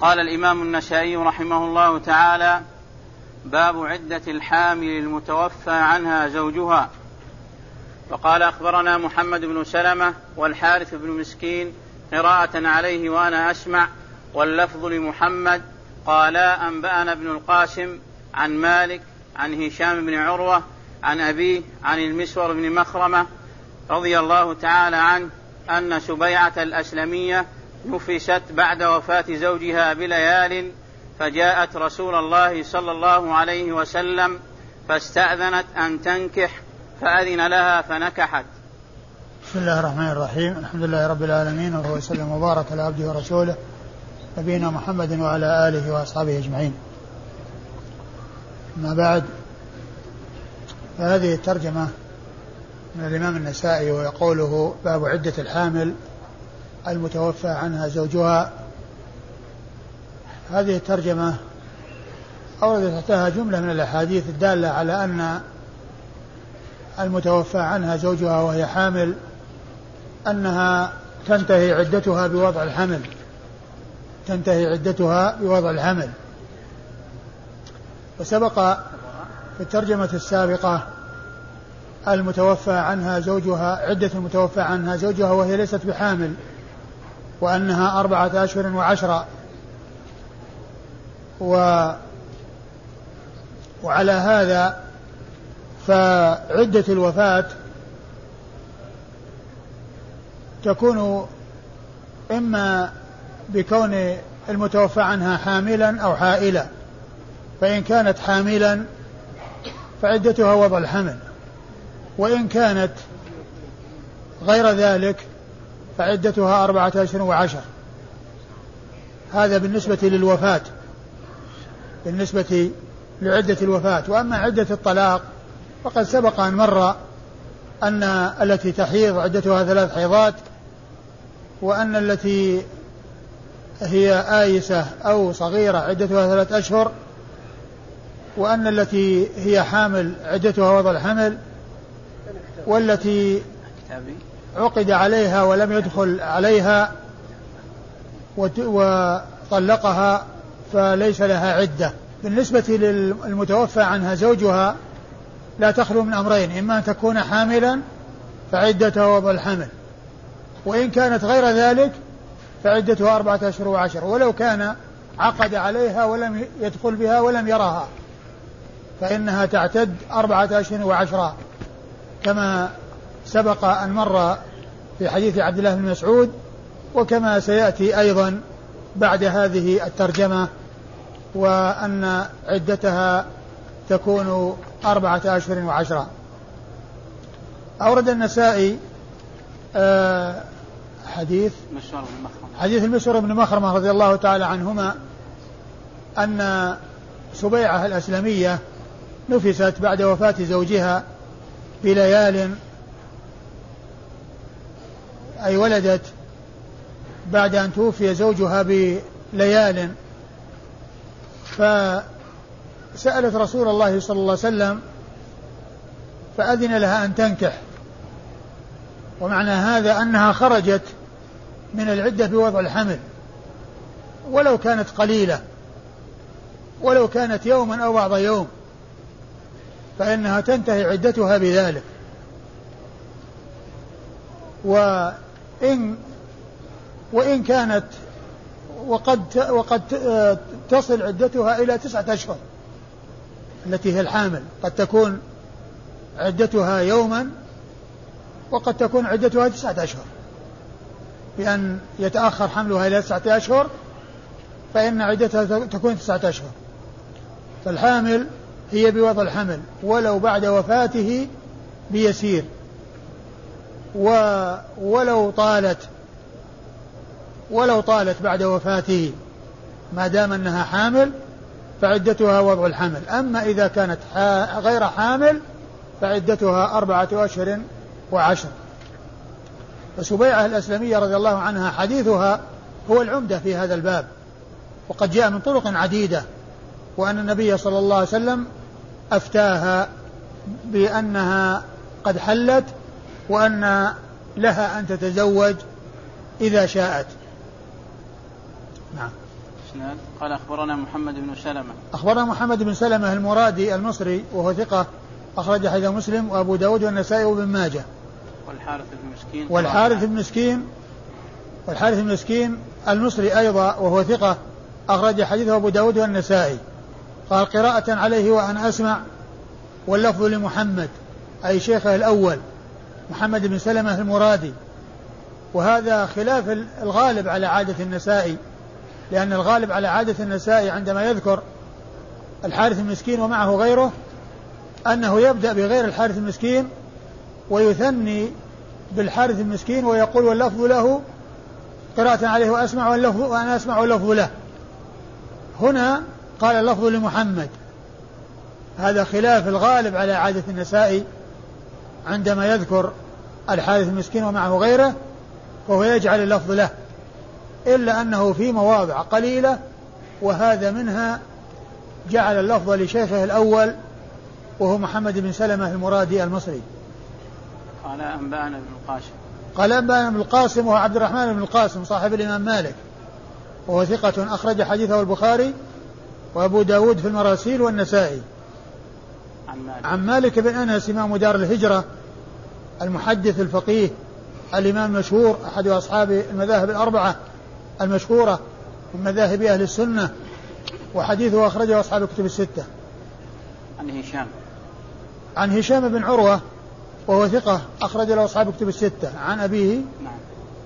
قال الإمام النسائي رحمه الله تعالى باب عدة الحامل المتوفى عنها زوجها. وقال أخبرنا محمد بن سلمة والحارث بن مسكين قراءة عليه وأنا أسمع واللفظ لمحمد قالا أنبأنا ابن القاسم عن مالك عن هشام بن عروة عن أبيه عن المسور بن مخرمة رضي الله تعالى عنه أن سبيعة الأسلمية نفست بعد وفاة زوجها بليال فجاءت رسول الله صلى الله عليه وسلم فاستأذنت أن تنكح فأذن لها فنكحت. بسم الله الرحمن الرحيم. الحمد لله رب العالمين وهو وسلم وبارك على عبده ورسوله نبينا محمد وعلى آله وأصحابه أجمعين. أما بعد فهذه الترجمة من الإمام النسائي ويقوله باب عدة الحامل. المتوفى عنها زوجها. هذه الترجمة أورد تحتها جملة من الأحاديث الدالة على أن المتوفى عنها زوجها وهي حامل أنها تنتهي عدتها بوضع الحمل. تنتهي عدتها بوضع الحمل. وسبق في الترجمة السابقة المتوفى عنها زوجها عدة المتوفى عنها زوجها وهي ليست بحامل. وأنها أربعة أشهر وعشرة. و وعلى هذا فعدة الوفاة تكون إما بكون المتوفى عنها حاملا أو حائلا. فإن كانت حاملا فعدتها وضع الحمل. وإن كانت غير ذلك فعدتها أربعة أشهر وعشر. هذا بالنسبة للوفاة بالنسبة لعدة الوفاة. وأما عدة الطلاق فقد سبق أن مر أن التي تحيض عدتها ثلاث حيضات وأن التي هي آيسة أو صغيرة عدتها ثلاث أشهر وأن التي هي حامل عدتها وضع الحمل والتي عقد عليها ولم يدخل عليها وطلقها فليس لها عدة. بالنسبة للمتوفى عنها زوجها لا تخلو من أمرين إما أن تكون حاملا فعدتها وضع الحمل وإن كانت غير ذلك فعدتها أربعة أشهر وعشر. ولو كان عقد عليها ولم يدخل بها ولم يرها فإنها تعتد أربعة أشهر وعشرة كما سبق أن مر في حديث عبد الله بن مسعود وكما سيأتي أيضا بعد هذه الترجمة وأن عدتها تكون أربعة أشهر وعشرة. أورد النسائي آه حديث حديث المسور بن مخرمة رضي الله تعالى عنهما أن سبيعة الأسلمية نفست بعد وفاة زوجها بليال أي ولدت بعد أن توفي زوجها بليال. فسألت رسول الله صلى الله عليه وسلم فأذن لها أن تنكح. ومعنى هذا أنها خرجت من العدة بوضع الحمل. ولو كانت قليلة ولو كانت يوما أو بعض يوم فإنها تنتهي عدتها بذلك. وإن وإن كانت وقد وقد تصل عدتها إلى تسعة أشهر التي هي الحامل. قد تكون عدتها يوما وقد تكون عدتها تسعة أشهر. بأن يتأخر حملها إلى تسعة أشهر فإن عدتها تكون تسعة أشهر. فالحامل هي بوضع الحمل ولو بعد وفاته بيسير. ولو طالت ولو طالت بعد وفاته ما دام أنها حامل فعدتها وضع الحمل. أما إذا كانت غير حامل فعدتها أربعة أشهر وعشر. فسبيعة الأسلمية رضي الله عنها حديثها هو العمدة في هذا الباب. وقد جاء من طرق عديدة وأن النبي صلى الله عليه وسلم أفتاها بأنها قد حلت وأن لها أن تتزوج إذا شاءت. نعم. قال أخبرنا محمد بن سلمة. أخبرنا محمد بن سلمة المرادي المصري وهو ثقة أخرج حديث مسلم وأبو داود والنسائي وابن ماجه. والحارث بن مسكين. والحارث بن مسكين والحارث بن مسكين المصري أيضا وهو ثقة أخرج حديثه أبو داود والنسائي. قال قراءة عليه وأنا أسمع واللفظ لمحمد أي شيخه الأول. محمد بن سلمة المرادي. وهذا خلاف الغالب على عادة النسائي لأن الغالب على عادة النسائي عندما يذكر الحارث المسكين ومعه غيره أنه يبدأ بغير الحارث المسكين ويثني بالحارث المسكين ويقول واللفظ له قراءة عليه وأسمع واللفظ وأنا أسمع واللفظ له. هنا قال اللفظ لمحمد. هذا خلاف الغالب على عادة النسائي عندما يذكر الحارث المسكين ومعه غيره فهو يجعل اللفظ له إلا أنه في مواضع قليلة وهذا منها جعل اللفظ لشيخه الأول وهو محمد بن سلمة المرادي المصري. قال أنبأنا ابن القاسم. قال أنبأنا ابن القاسم وهو عبد الرحمن بن القاسم صاحب الإمام مالك وهو ثقة أخرج حديثه البخاري وأبو داود في المراسيل والنسائي. عن مالك, عن مالك بن أنس إمام دار الهجرة المحدث الفقيه الإمام المشهور أحد أصحاب المذاهب الأربعة المشهورة من مذاهب أهل السنة وحديثه أخرجه أصحاب الكتب الستة. عن هشام. عن هشام بن عروة وهو ثقة أخرج له أصحاب الكتب الستة. عن أبيه نعم.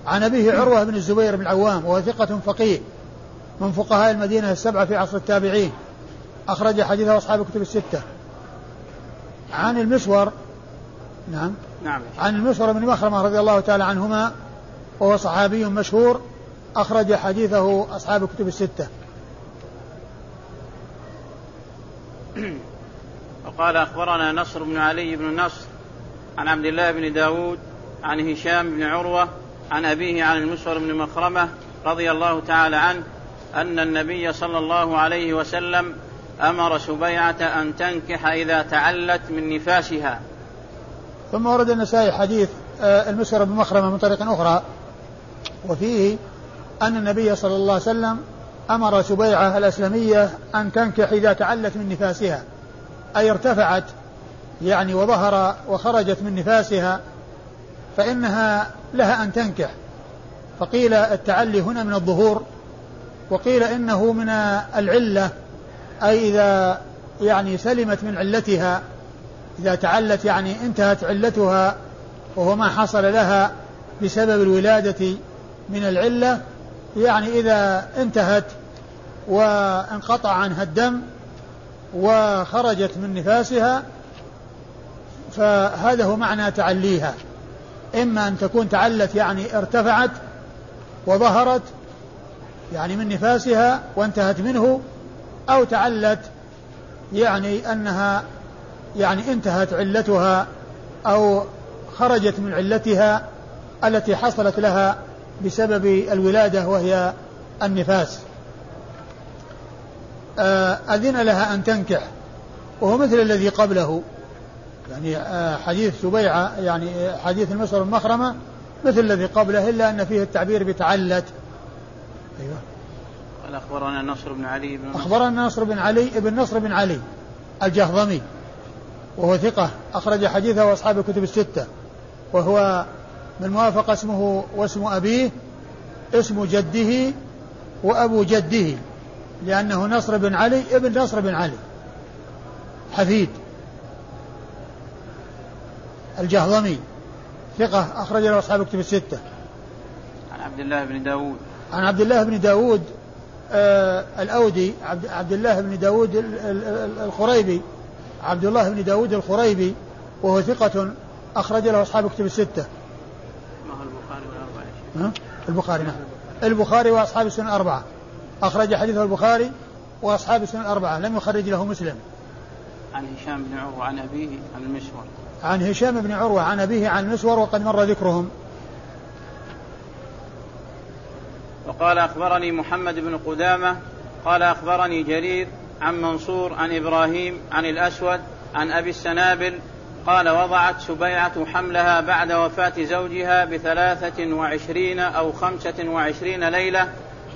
عن أبيه عروة بن الزبير بن العوام وهو ثقة فقيه من فقهاء المدينة السبعة في عصر التابعين. أخرج حديثه أصحاب الكتب الستة. عن المسور نعم. نعم. عن المسور بن مخرمة رضي الله تعالى عنهما وهو صحابي مشهور أخرج حديثه أصحاب الكتب الستة. وقال أخبرنا نصر بن علي بن النصر عن عبد الله بن داود عن هشام بن عروة عن أبيه عن المسور بن مخرمة رضي الله تعالى عنه أن النبي صلى الله عليه وسلم أمر سبيعة أن تنكح إذا تعلت من نفاسها ثم ورد النسائي حديث آه، المسور بن مخرمة من طريق أخرى وفيه أن النبي صلى الله عليه وسلم أمر سبيعة الأسلمية أن تنكح إذا تعلت من نفاسها أي ارتفعت يعني وظهر وخرجت من نفاسها فإنها لها أن تنكح. فقيل التعلي هنا من الظهور وقيل إنه من العلة أي إذا يعني سلمت من علتها. إذا تعلت يعني انتهت علتها وهو ما حصل لها بسبب الولادة من العلة يعني إذا انتهت وانقطع عنها الدم وخرجت من نفاسها فهذا هو معنى تعليها. إما أن تكون تعلت يعني ارتفعت وظهرت يعني من نفاسها وانتهت منه أو تعلت يعني أنها يعني انتهت علتها أو خرجت من علتها التي حصلت لها بسبب الولادة وهي النفاس. آه، أذن لها أن تنكح وهو مثل الذي قبله. يعني آه، حديث سبيعة يعني حديث المصر المخرمة مثل الذي قبله إلا أن فيه التعبير بتعلت. أيوه. قال أخبرنا نصر بن علي بن أخبرنا نصر بن علي بن نصر بن علي الجهضمي. وهو ثقة أخرج حديثه أصحاب الكتب الستة. وهو من موافق اسمه واسم أبيه اسم جده وأبو جده لأنه نصر بن علي ابن نصر بن علي. حفيد. الجهضمي. ثقة أخرج له أصحاب الكتب الستة. عن عبد الله بن داود. عن عبد الله بن داود آه الأودي عبد, عبد الله بن داود الخريبي عبد الله بن داود الخريبي وهو ثقة أخرج له أصحاب كتب الستة. ما هو البخاري والأربعة البخاري نعم. البخاري وأصحاب السنة الأربعة. أخرج حديثه البخاري وأصحاب السنة الأربعة. لم يخرج له مسلم. عن هشام بن عروة عن أبيه عن المسور عن هشام بن عروة عن أبيه عن المسور وقد مر ذكرهم. وقال أخبرني محمد بن قدامة قال أخبرني جرير عن منصور عن إبراهيم عن الأسود عن أبي السنابل قال وضعت سبيعة حملها بعد وفاة زوجها بثلاثة وعشرين أو خمسة وعشرين ليلة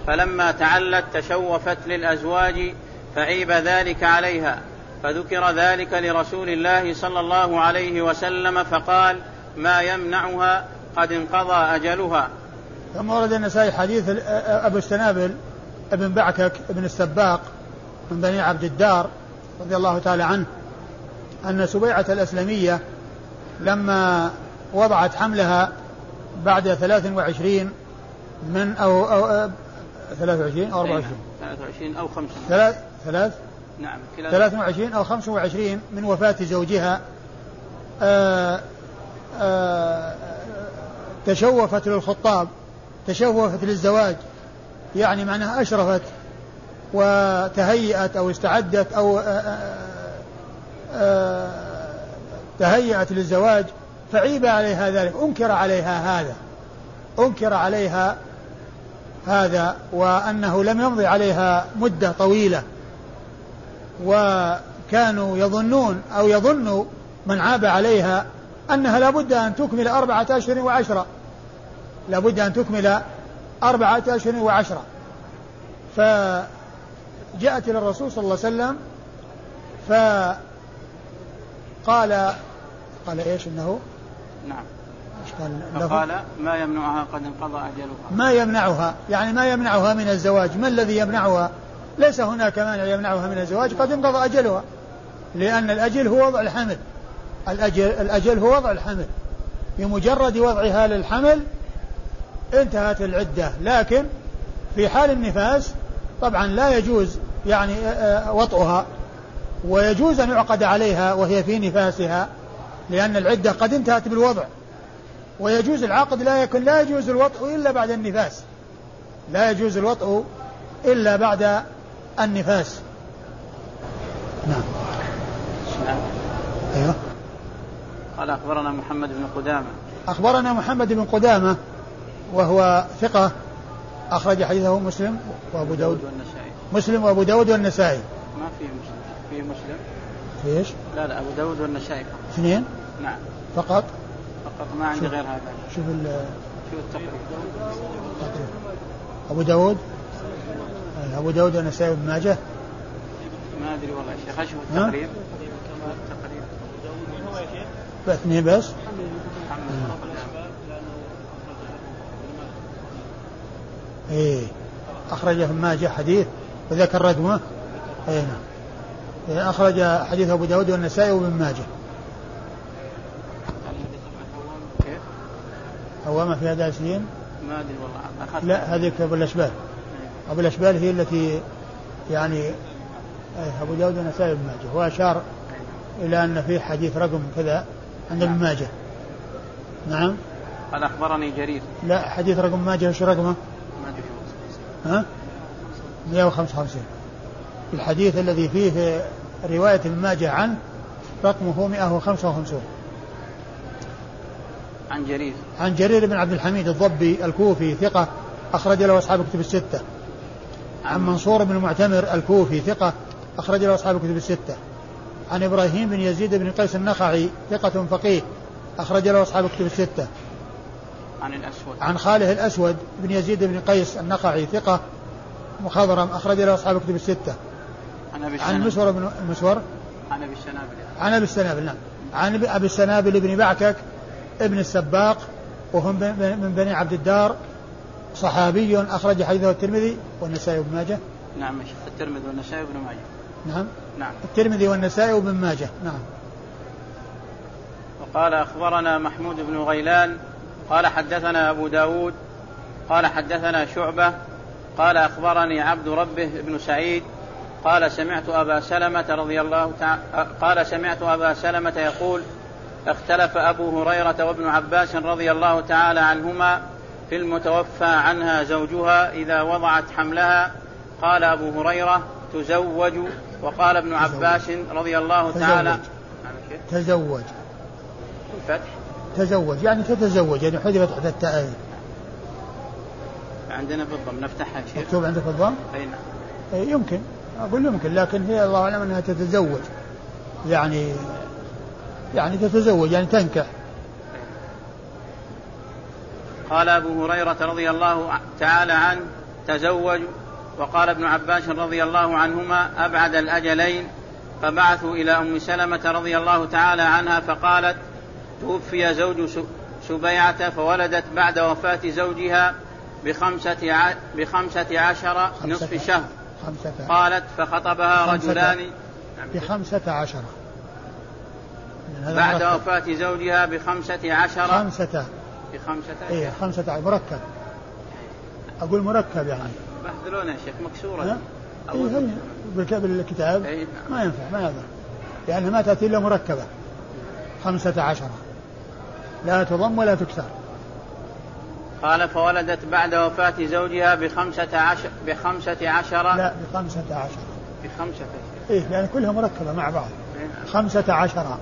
فلما تعلت تشوفت للأزواج فعيب ذلك عليها. فذكر ذلك لرسول الله صلى الله عليه وسلم فقال ما يمنعها قد انقضى أجلها. ثم ورد النسائي حديث أبو السنابل ابن بعكك ابن السباق من بني عبد الدار رضي الله تعالى عنه أن سبيعة الأسلمية لما وضعت حملها بعد 23 من أو, أو 23 أو 24 23 أو 5 ثلاث ثلاث؟ نعم 23 أو 25 من وفاة زوجها آآ آآ تشوفت للخطاب تشوفت للزواج يعني معناها أشرفت. وتهيأت أو استعدت أو آآ آآ تهيأت للزواج فعيب عليها ذلك أنكر عليها هذا أنكر عليها هذا وأنه لم يمضي عليها مدة طويلة. وكانوا يظنون أو يظن من عاب عليها أنها لابد أن تكمل أربعة أشهر وعشرة. لابد أن تكمل أربعة أشهر وعشرة. فجاءت إلى الرسول صلى الله عليه وسلم فقال قال إيش إنه؟ نعم. قال؟ فقال ما يمنعها قد انقضى أجلها. ما يمنعها يعني ما يمنعها من الزواج. ما الذي يمنعها؟ ليس هناك مانع يمنعها من الزواج قد انقضى أجلها لأن الأجل هو وضع الحمل. الأجل, الأجل هو وضع الحمل. بمجرد وضعها للحمل انتهت العدة. لكن في حال النفاس طبعا لا يجوز يعني وطئها ويجوز أن يعقد عليها وهي في نفاسها لأن العدة قد انتهت بالوضع. ويجوز العقد لا يكون لا يجوز الوطء إلا بعد النفاس. لا يجوز الوطء إلا بعد النفاس. نعم نعم. أيوه. قال أخبرنا محمد بن قدامة. أخبرنا محمد بن قدامة وهو ثقة. أخرج حديثه مسلم وأبو داود. والنسائي. مسلم وأبو داود والنسائي. ما في مسلم. في مسلم؟ في إيش؟ لا لا أبو داود والنسائي فقط. اثنين؟ نعم. فقط؟ فقط ما عندي شوف. غير هذا. شوف ال- شو التقريب. أبو داود؟ أبو داود والنسائي وابن ماجه؟ ما أدري والله يا شيخ. أشوف؟ التقريب؟ التقريب. اثنين بس؟ محمد إيه. أخرج ابن ماجه حديث وذكر رقمه اي نعم. إيه، أخرج حديث أبو داود والنسائي وابن ماجه. كيف؟ عوامة في هذا سنين ما أدري والله لا هذه أبو الأشبال. أبو الأشبال هي التي يعني إيه، أبو داود والنسائي وابن ماجه. وأشار إلى أن في حديث رقم كذا عند ابن ماجه. نعم. قال أخبرني جرير. لا حديث رقم ماجه وش رقمه؟ ها؟ 155 الحديث الذي فيه رواية ابن ماجه عنه رقمه 155 عن جرير. عن جرير بن عبد الحميد الضبي الكوفي ثقة أخرج له أصحاب الكتب الستة. عن منصور بن المعتمر الكوفي ثقة أخرج له أصحاب الكتب الستة. عن إبراهيم بن يزيد بن قيس النخعي ثقة فقيه أخرج له أصحاب الكتب الستة. عن الأسود. عن خاله الأسود بن يزيد بن قيس النخعي ثقة مخضرم أخرج له أصحاب الكتب الستة. عن أبي عن مسور بن مسور. عن أبي السنابل عن أبي السنابل نعم. عن أبي- ابي السنابل بن بعكك ابن السباق وهم بن- من بني عبد الدار صحابي أخرج حديثه الترمذي والنسائي وابن ماجه. نعم شيخ الترمذي والنسائي وابن ماجه. نعم. نعم. الترمذي والنسائي وابن ماجه نعم. وقال أخبرنا محمود بن غيلان قال حدثنا أبو داود قال حدثنا شعبة قال أخبرني عبد ربه بن سعيد قال سمعت أبا سلمة رضي الله تعالى قال سمعت أبا سلمة يقول اختلف أبو هريرة وابن عباس رضي الله تعالى عنهما في المتوفى عنها زوجها إذا وضعت حملها. قال أبو هريرة تزوج وقال ابن عباس رضي الله تعالى تزوج. تزوج. الفتح. تزوج يعني تتزوج يعني حذفت تحت التاء عندنا بالضم نفتحها شيخ. مكتوب عندك الضم؟ أي نعم. يمكن. أقول يمكن لكن هي الله أعلم أنها تتزوج. يعني يعني تتزوج يعني تنكح. قال أبو هريرة رضي الله تعالى عنه تزوج وقال ابن عباس رضي الله عنهما أبعد الأجلين فبعثوا إلى أم سلمة رضي الله تعالى عنها فقالت توفي زوج سبيعة فولدت بعد وفاة زوجها بخمسة, بخمسة عشر نصف شهر. خمسة قالت فخطبها رجلان. بخمسة عشر. بعد وفاة زوجها بخمسة عشر. خمسة. بخمسة إيه خمسة عشر. مركب. أقول مركب يعني. بحثلون يا شيخ مكسورة. إيه بالكتاب إيه ما ينفع ما ينفع. لأنها ما تأتي إلا مركبة. خمسة عشر. لا تضم ولا تكسر قال فولدت بعد وفاة زوجها بخمسة عشر بخمسة عشر. لا بخمسة عشر. بخمسة إيه لأن كلها مركبة مع بعض. إيه. خمسة عشر.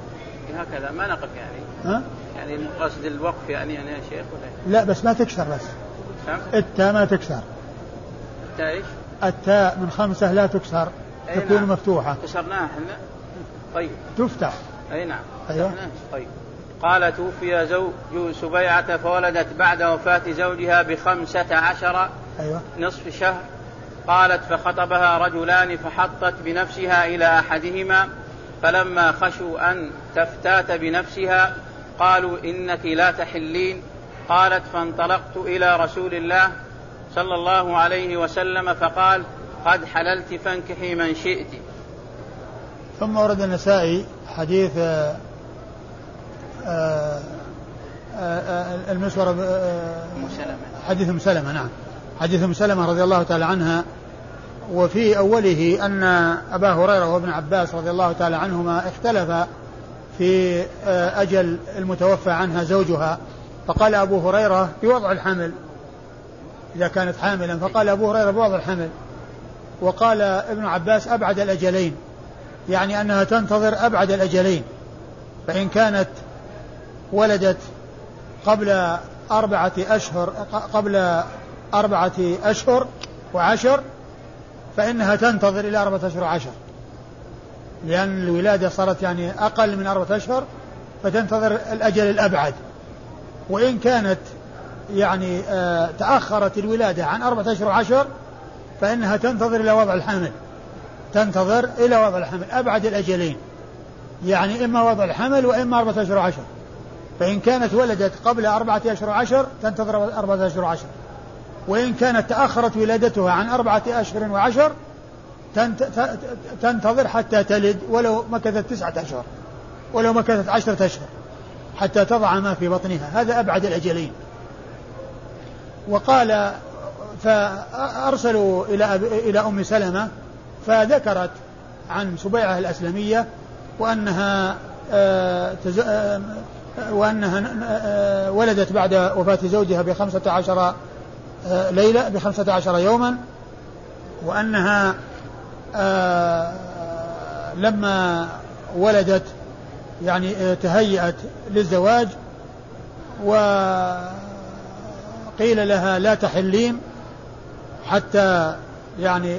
هكذا ما نقف يعني. ها؟ يعني قصد الوقف يعني, يعني يا شيخ ولا؟ لا بس ما تكسر بس. التاء ما تكسر التاء إيش؟ التاء من خمسة لا تكسر تكون نعم. مفتوحة. كسرناها إحنا. طيب. تفتح. أي نعم. أيوه. طيب. قال توفي زوج سبيعة فولدت بعد وفاة زوجها بخمسة عشر أيوة. نصف شهر. قالت فخطبها رجلان فحطت بنفسها إلى أحدهما فلما خشوا أن تفتات بنفسها قالوا إنك لا تحلين. قالت فانطلقت إلى رسول الله صلى الله عليه وسلم فقال قد حللت فانكحي من شئت ثم ورد النسائي حديث المسور حديث أم سلمة نعم. حديث أم سلمة رضي الله تعالى عنها. وفي أوله أن أبا هريرة وابن عباس رضي الله تعالى عنهما اختلفا في أجل المتوفى عنها زوجها. فقال أبو هريرة بوضع الحمل. إذا كانت حاملا فقال أبو هريرة بوضع الحمل. وقال ابن عباس أبعد الأجلين. يعني أنها تنتظر أبعد الأجلين. فإن كانت ولدت قبل أربعة أشهر قبل أربعة أشهر وعشر فإنها تنتظر إلى أربعة أشهر وعشر. لأن الولادة صارت يعني أقل من أربعة أشهر فتنتظر الأجل الأبعد. وإن كانت يعني آه تأخرت الولادة عن أربعة أشهر وعشر فإنها تنتظر إلى وضع الحمل. تنتظر إلى وضع الحمل أبعد الأجلين. يعني إما وضع الحمل وإما أربعة أشهر وعشر. فإن كانت ولدت قبل أربعة أشهر وعشر تنتظر أربعة أشهر وعشر وإن كانت تأخرت ولادتها عن أربعة أشهر وعشر تنتظر حتى تلد ولو مكثت تسعة أشهر ولو مكثت عشرة أشهر حتى تضع ما في بطنها. هذا أبعد الأجلين. وقال فأرسلوا إلى إلى أم سلمة فذكرت عن سبيعة الأسلمية وأنها آه، آه، وأنها ولدت بعد وفاة زوجها بخمسة عشر آه، ليلة بخمسة عشر يوما وأنها آه، لما ولدت يعني آه، تهيأت للزواج وقيل لها لا تحلين حتى يعني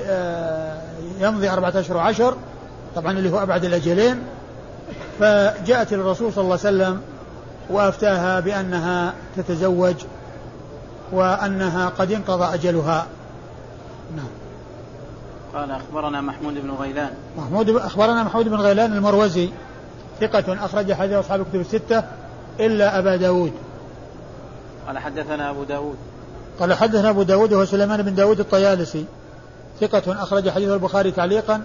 يمضي أربعة أشهر وعشر طبعا اللي هو أبعد الأجلين. فجاءت الرسول صلى الله عليه وسلم وأفتاها بأنها تتزوج وأنها قد انقضى أجلها. نعم. قال أخبرنا محمود بن غيلان. محمود أخبرنا محمود بن غيلان المروزي. ثقة أخرج حديث أصحاب الكتب الستة إلا أبا داود. قال حدثنا أبو داود. قال حدثنا أبو داود وهو سليمان بن داود الطيالسي. ثقة أخرج حديث البخاري تعليقا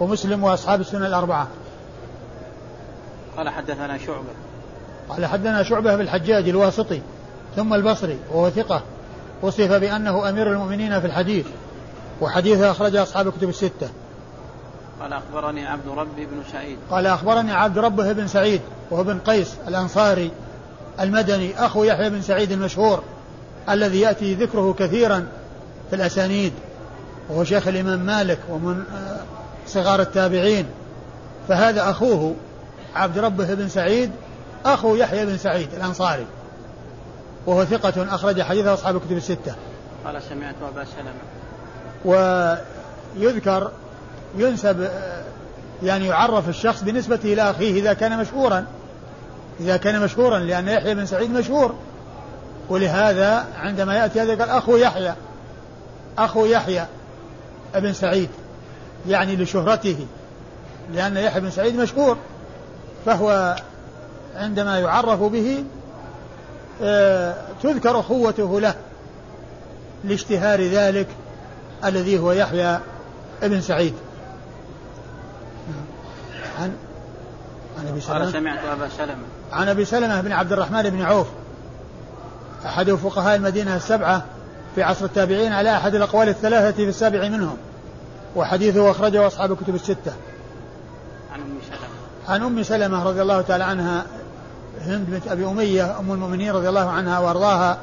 ومسلم وأصحاب السنة الأربعة. قال حدثنا شعبة. قال حدثنا شعبة بالحجاج الواسطي ثم البصري وهو ثقة وصف بأنه أمير المؤمنين في الحديث وحديثه أخرج أصحاب الكتب الستة. قال أخبرني عبد ربي بن سعيد. قال أخبرني عبد ربه بن سعيد وهو بن قيس الأنصاري المدني أخو يحيى بن سعيد المشهور الذي يأتي ذكره كثيرا في الأسانيد وهو شيخ الإمام مالك ومن آه، صغار التابعين. فهذا أخوه عبد ربه بن سعيد أخو يحيى بن سعيد الأنصاري وهو ثقة أخرج حديثه أصحاب الكتب الستة. قال سمعت أبا سلمة. ويذكر ينسب يعني يعرف الشخص بنسبته إلى أخيه إذا كان مشهورا إذا كان مشهورا لأن يحيى بن سعيد مشهور. ولهذا عندما يأتي هذا قال أخو يحيى أخو يحيى بن سعيد يعني لشهرته لأن يحيى بن سعيد مشهور فهو عندما يعرف به آه، تذكر أخوته له لاشتهار ذلك الذي هو يحيى بن سعيد. عن عن أبي سلمة. قال سمعت أبا سلمة. عن أبي سلمة بن عبد الرحمن بن عوف أحد فقهاء المدينة السبعة في عصر التابعين على أحد الأقوال الثلاثة في السابع منهم وحديثه أخرجه أصحاب الكتب الستة. عن أم سلمة. عن أم سلمة رضي الله تعالى عنها هند بنت أبي أمية أم المؤمنين رضي الله عنها وأرضاها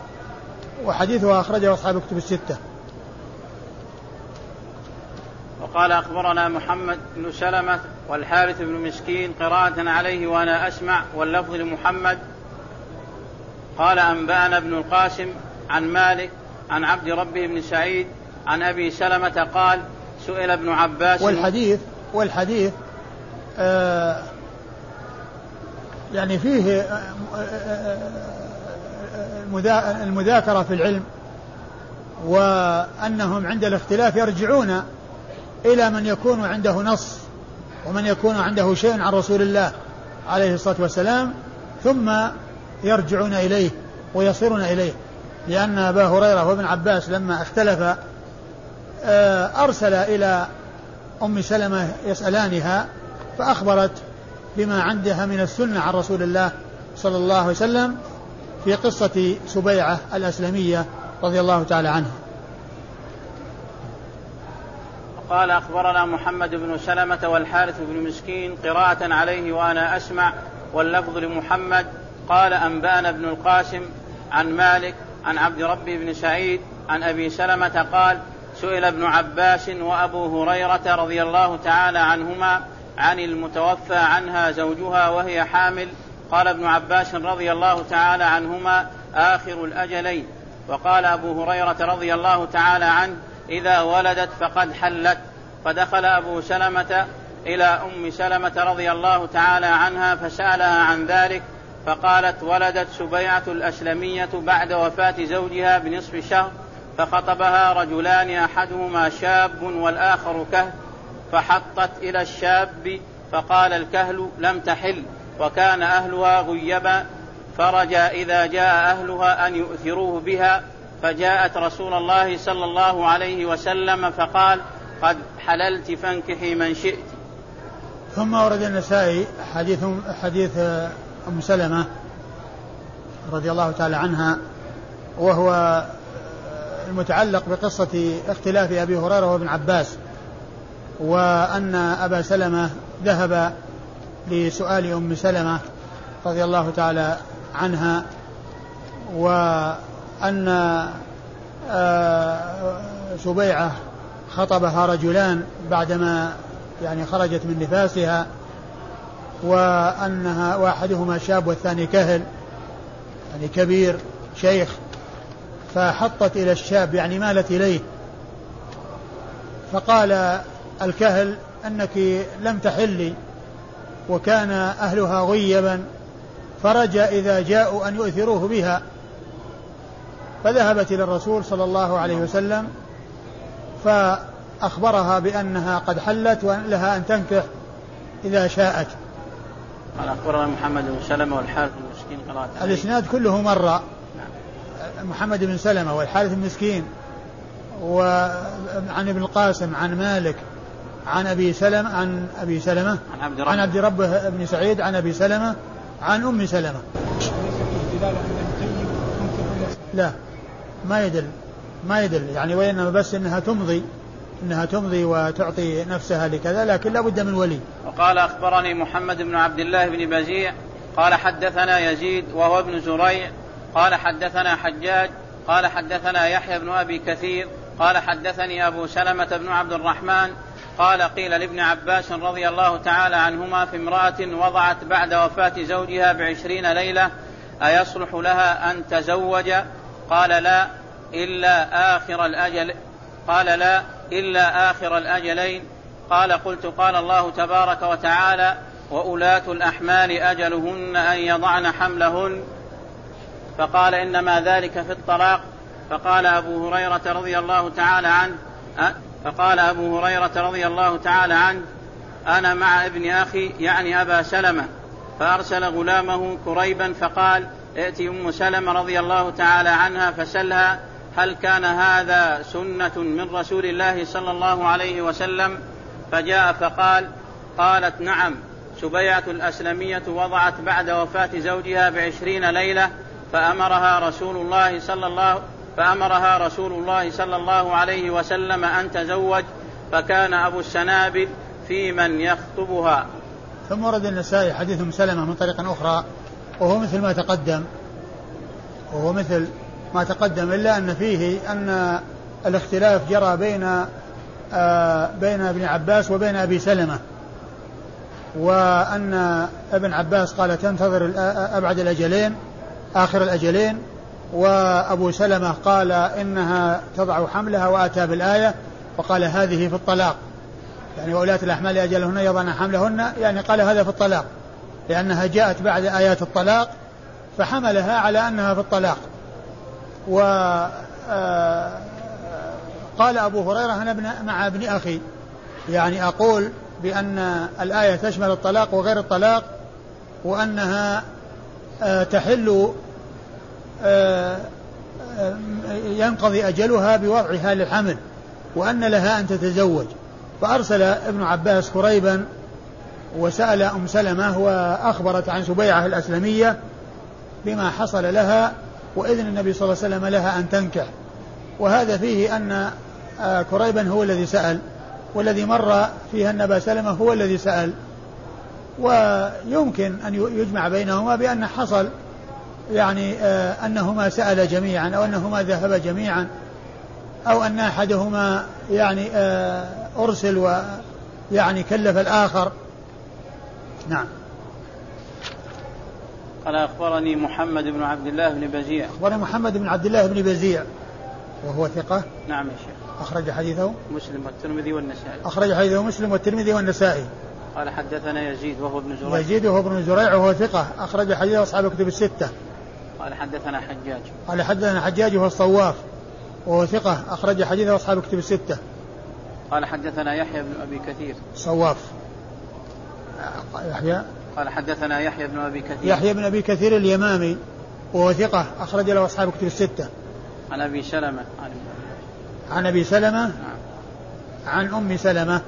وحديثها أخرجه أصحاب الكتب الستة. وقال أخبرنا محمد بن سلمة والحارث بن مسكين قراءة عليه وأنا أسمع واللفظ لمحمد. قال أنبأنا ابن القاسم عن مالك عن عبد ربه بن سعيد عن أبي سلمة قال سئل ابن عباس والحديث والحديث آه يعني فيه آه، آه، آه، المذاكرة في العلم وأنهم عند الاختلاف يرجعون إلى من يكون عنده نص ومن يكون عنده شيء عن رسول الله عليه الصلاة والسلام ثم يرجعون إليه ويصيرون إليه. لأن أبا هريرة وابن عباس لما اختلفا آه، أرسل إلى أم سلمة يسألانها فأخبرت بما عندها من السنة عن رسول الله صلى الله عليه وسلم في قصة سبيعة الأسلمية رضي الله تعالى عنها. قال أخبرنا محمد بن سلمة والحارث بن مسكين قراءة عليه وأنا أسمع واللفظ لمحمد قال أنبأنا ابن القاسم عن مالك عن عبد ربي بن سعيد عن أبي سلمة قال سئل ابن عباس وأبو هريرة رضي الله تعالى عنهما عن المتوفى عنها زوجها وهي حامل قال ابن عباس رضي الله تعالى عنهما آخر الأجلين. وقال أبو هريرة رضي الله تعالى عنه إذا ولدت فقد حلت. فدخل أبو سلمة إلى أم سلمة رضي الله تعالى عنها فسألها عن ذلك فقالت ولدت سبيعة الأسلمية بعد وفاة زوجها بنصف شهر فخطبها رجلان أحدهما شاب والآخر كهل فحطت إلى الشاب فقال الكهل لم تحل وكان أهلها غيبا فرجى إذا جاء أهلها أن يؤثروه بها فجاءت رسول الله صلى الله عليه وسلم فقال قد حللت فانكحي من شئت. ثم ورد النسائي حديث حديث أم سلمة رضي الله تعالى عنها وهو المتعلق بقصة اختلاف أبي هريرة وابن عباس. وأن أبا سلمة ذهب لسؤال أم سلمة رضي الله تعالى عنها و أن آه، سبيعة خطبها رجلان بعدما يعني خرجت من نفاسها وأنها وأحدهما شاب والثاني كهل يعني كبير شيخ فحطت إلى الشاب يعني مالت إليه. فقال الكهل أنك لم تحلي وكان أهلها غيبا فرجى إذا جاءوا أن يؤثروه بها. فذهبت إلى الرسول صلى الله عليه وسلم فأخبرها بأنها قد حلت ولها أن تنكح إذا شاءت. قال أخبرنا محمد بن سلمة والحارث المسكين قرأت الإسناد كله مر. نعم. محمد بن سلمة والحارث المسكين وعن ابن القاسم عن مالك عن أبي سلمة عن أبي سلمة عن عبد ربه, عن عبد ربه بن سعيد عن أبي سلمة عن أم سلمة. لا ما يدل ما يدل. يعني وإنما بس أنها تمضي أنها تمضي وتعطي نفسها لكذا لكن لا بد من ولي. وقال أخبرني محمد بن عبد الله بن بزيع قال حدثنا يزيد وهو ابن زريع قال حدثنا حجاج قال حدثنا يحيى بن أبي كثير قال حدثني أبو سلمة بن عبد الرحمن قال قيل لابن عباس رضي الله تعالى عنهما في امرأة وضعت بعد وفاة زوجها بعشرين ليلة أيصلح لها أن تزوج؟ قال لا إلا آخر الأجل قال لا إلا آخر الأجلين. قال قلت قال الله تبارك وتعالى وأولاة الأحمال أجلهن أن يضعن حملهن. فقال إنما ذلك في الطلاق. فقال أبو هريرة رضي الله تعالى عنه فقال أبو هريرة رضي الله تعالى عنه أنا مع ابن أخي يعني أبا سلمة. فأرسل غلامه كريبا فقال ائت أم سلمة رضي الله تعالى عنها فسلها هل كان هذا سنة من رسول الله صلى الله عليه وسلم؟ فجاء فقال قالت نعم. سبيعة الأسلمية وضعت بعد وفاة زوجها بعشرين ليلة فأمرها رسول الله صلى الله فأمرها رسول الله صلى الله عليه وسلم أن تزوج فكان أبو السنابل في من يخطبها. ثم ورد النسائي حديث أم سلمة من طريق أخرى وهو مثل ما تقدم وهو مثل ما تقدم إلا أن فيه أن الاختلاف جرى بين آه بين ابن عباس وبين أبي سلمة وأن ابن عباس قال تنتظر أبعد الأجلين آخر الأجلين وأبو سلمة قال إنها تضع حملها وآتى بالآية وقال هذه في الطلاق. يعني وولاة الأحمال أجلهن يضعن حملهن يعني قال هذا في الطلاق. لأنها جاءت بعد آيات الطلاق فحملها على أنها في الطلاق. و آه، قال أبو هريرة أنا ابن مع ابن أخي. يعني أقول بأن الآية تشمل الطلاق وغير الطلاق وأنها آه، تحل آه، ينقضي أجلها بوضعها للحمل وأن لها أن تتزوج. فأرسل ابن عباس كريبا وسأل أم سلمة وأخبرت عن سبيعة الأسلمية بما حصل لها وإذن النبي صلى الله عليه وسلم لها أن تنكح. وهذا فيه أن آه، كريبا هو الذي سأل والذي مر فيها أبا سلمة هو الذي سأل. ويمكن أن يجمع بينهما بأن حصل يعني آه، أنهما سأل جميعا أو أنهما ذهبا جميعا أو أن أحدهما يعني آه، أرسل ويعني كلف الآخر. نعم. قال أخبرني محمد بن عبد الله بن بزيع. أخبرني محمد بن عبد الله بن بزيع وهو ثقة. نعم يا شيخ. أخرج حديثه. مسلم والترمذي والنسائي. أخرج حديثه مسلم والترمذي والنسائي. قال حدثنا يزيد وهو ابن زريع. يزيد وهو ابن زريع وهو ثقة. أخرج حديثه أصحاب الكتب الستة. قال حدثنا حجاج. قال حدثنا حجاج وهو الصواف وهو ثقة أخرج حديثه أصحاب الكتب الستة. قال حدثنا يحيى بن أبي كثير. صواف. يحيى؟ قال حدثنا يحيى بن أبي كثير. يحيى بن أبي كثير اليمامي وهو ثقة أخرج له أصحاب الكتب الستة. عن أبي سلمة. عن, عن أبي سلمة؟ نعم. عن أم سلمة.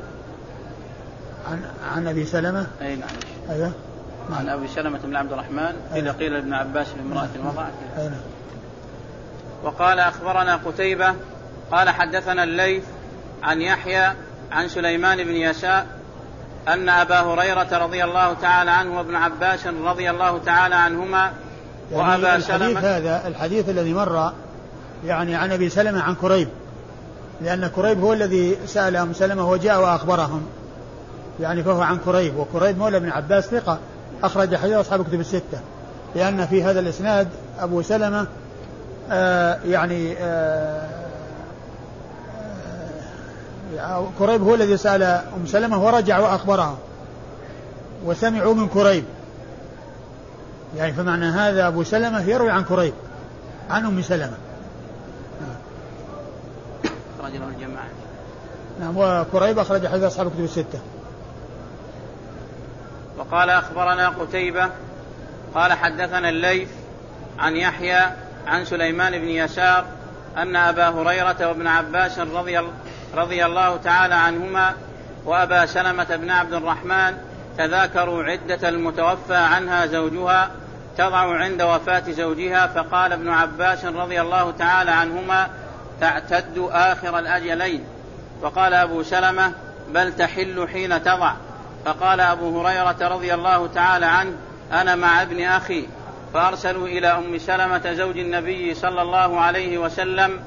عن عن أبي سلمة؟ أي نعم. أيوه. عن أبي سلمة بن عبد الرحمن إذا قيل لابن عباس لامراه وضعت نعم. وقال أخبرنا قتيبة قال حدثنا الليث عن يحيى عن سليمان بن يساء أن أبا هريرة رضي الله تعالى عنه وابن عباس رضي الله تعالى عنهما يعني وأبا الحديث سلمة هذا الحديث الذي مر يعني عن أبي سلمة عن كريب لأن كريب هو الذي سأل أم سلمة وجاء وأخبرهم يعني فهو عن كريب وكريب مولى ابن عباس ثقة. أخرج حديث أصحاب كتب الستة لأن في هذا الإسناد أبو سلمة آه يعني آه كريب هو الذي سأل أم سلمة ورجع وأخبرها وسمعوا من كريب. يعني فمعنى هذا أبو سلمة يروي عن كريب عن أم سلمة. أخرج له الجماعة. نعم وكريب أخرج حديث أصحاب الكتب الستة. وقال أخبرنا قتيبة قال حدثنا الليث عن يحيى عن سليمان بن يسار أن أبا هريرة وابن عباس رضي رضي الله تعالى عنهما وأبا سلمة بن عبد الرحمن تذاكروا عدة المتوفى عنها زوجها تضع عند وفاة زوجها فقال ابن عباس رضي الله تعالى عنهما تعتد آخر الأجلين. وقال أبو سلمة بل تحل حين تضع. فقال أبو هريرة رضي الله تعالى عنه أنا مع ابن أخي فأرسلوا إلى أم سلمة زوج النبي صلى الله عليه وسلم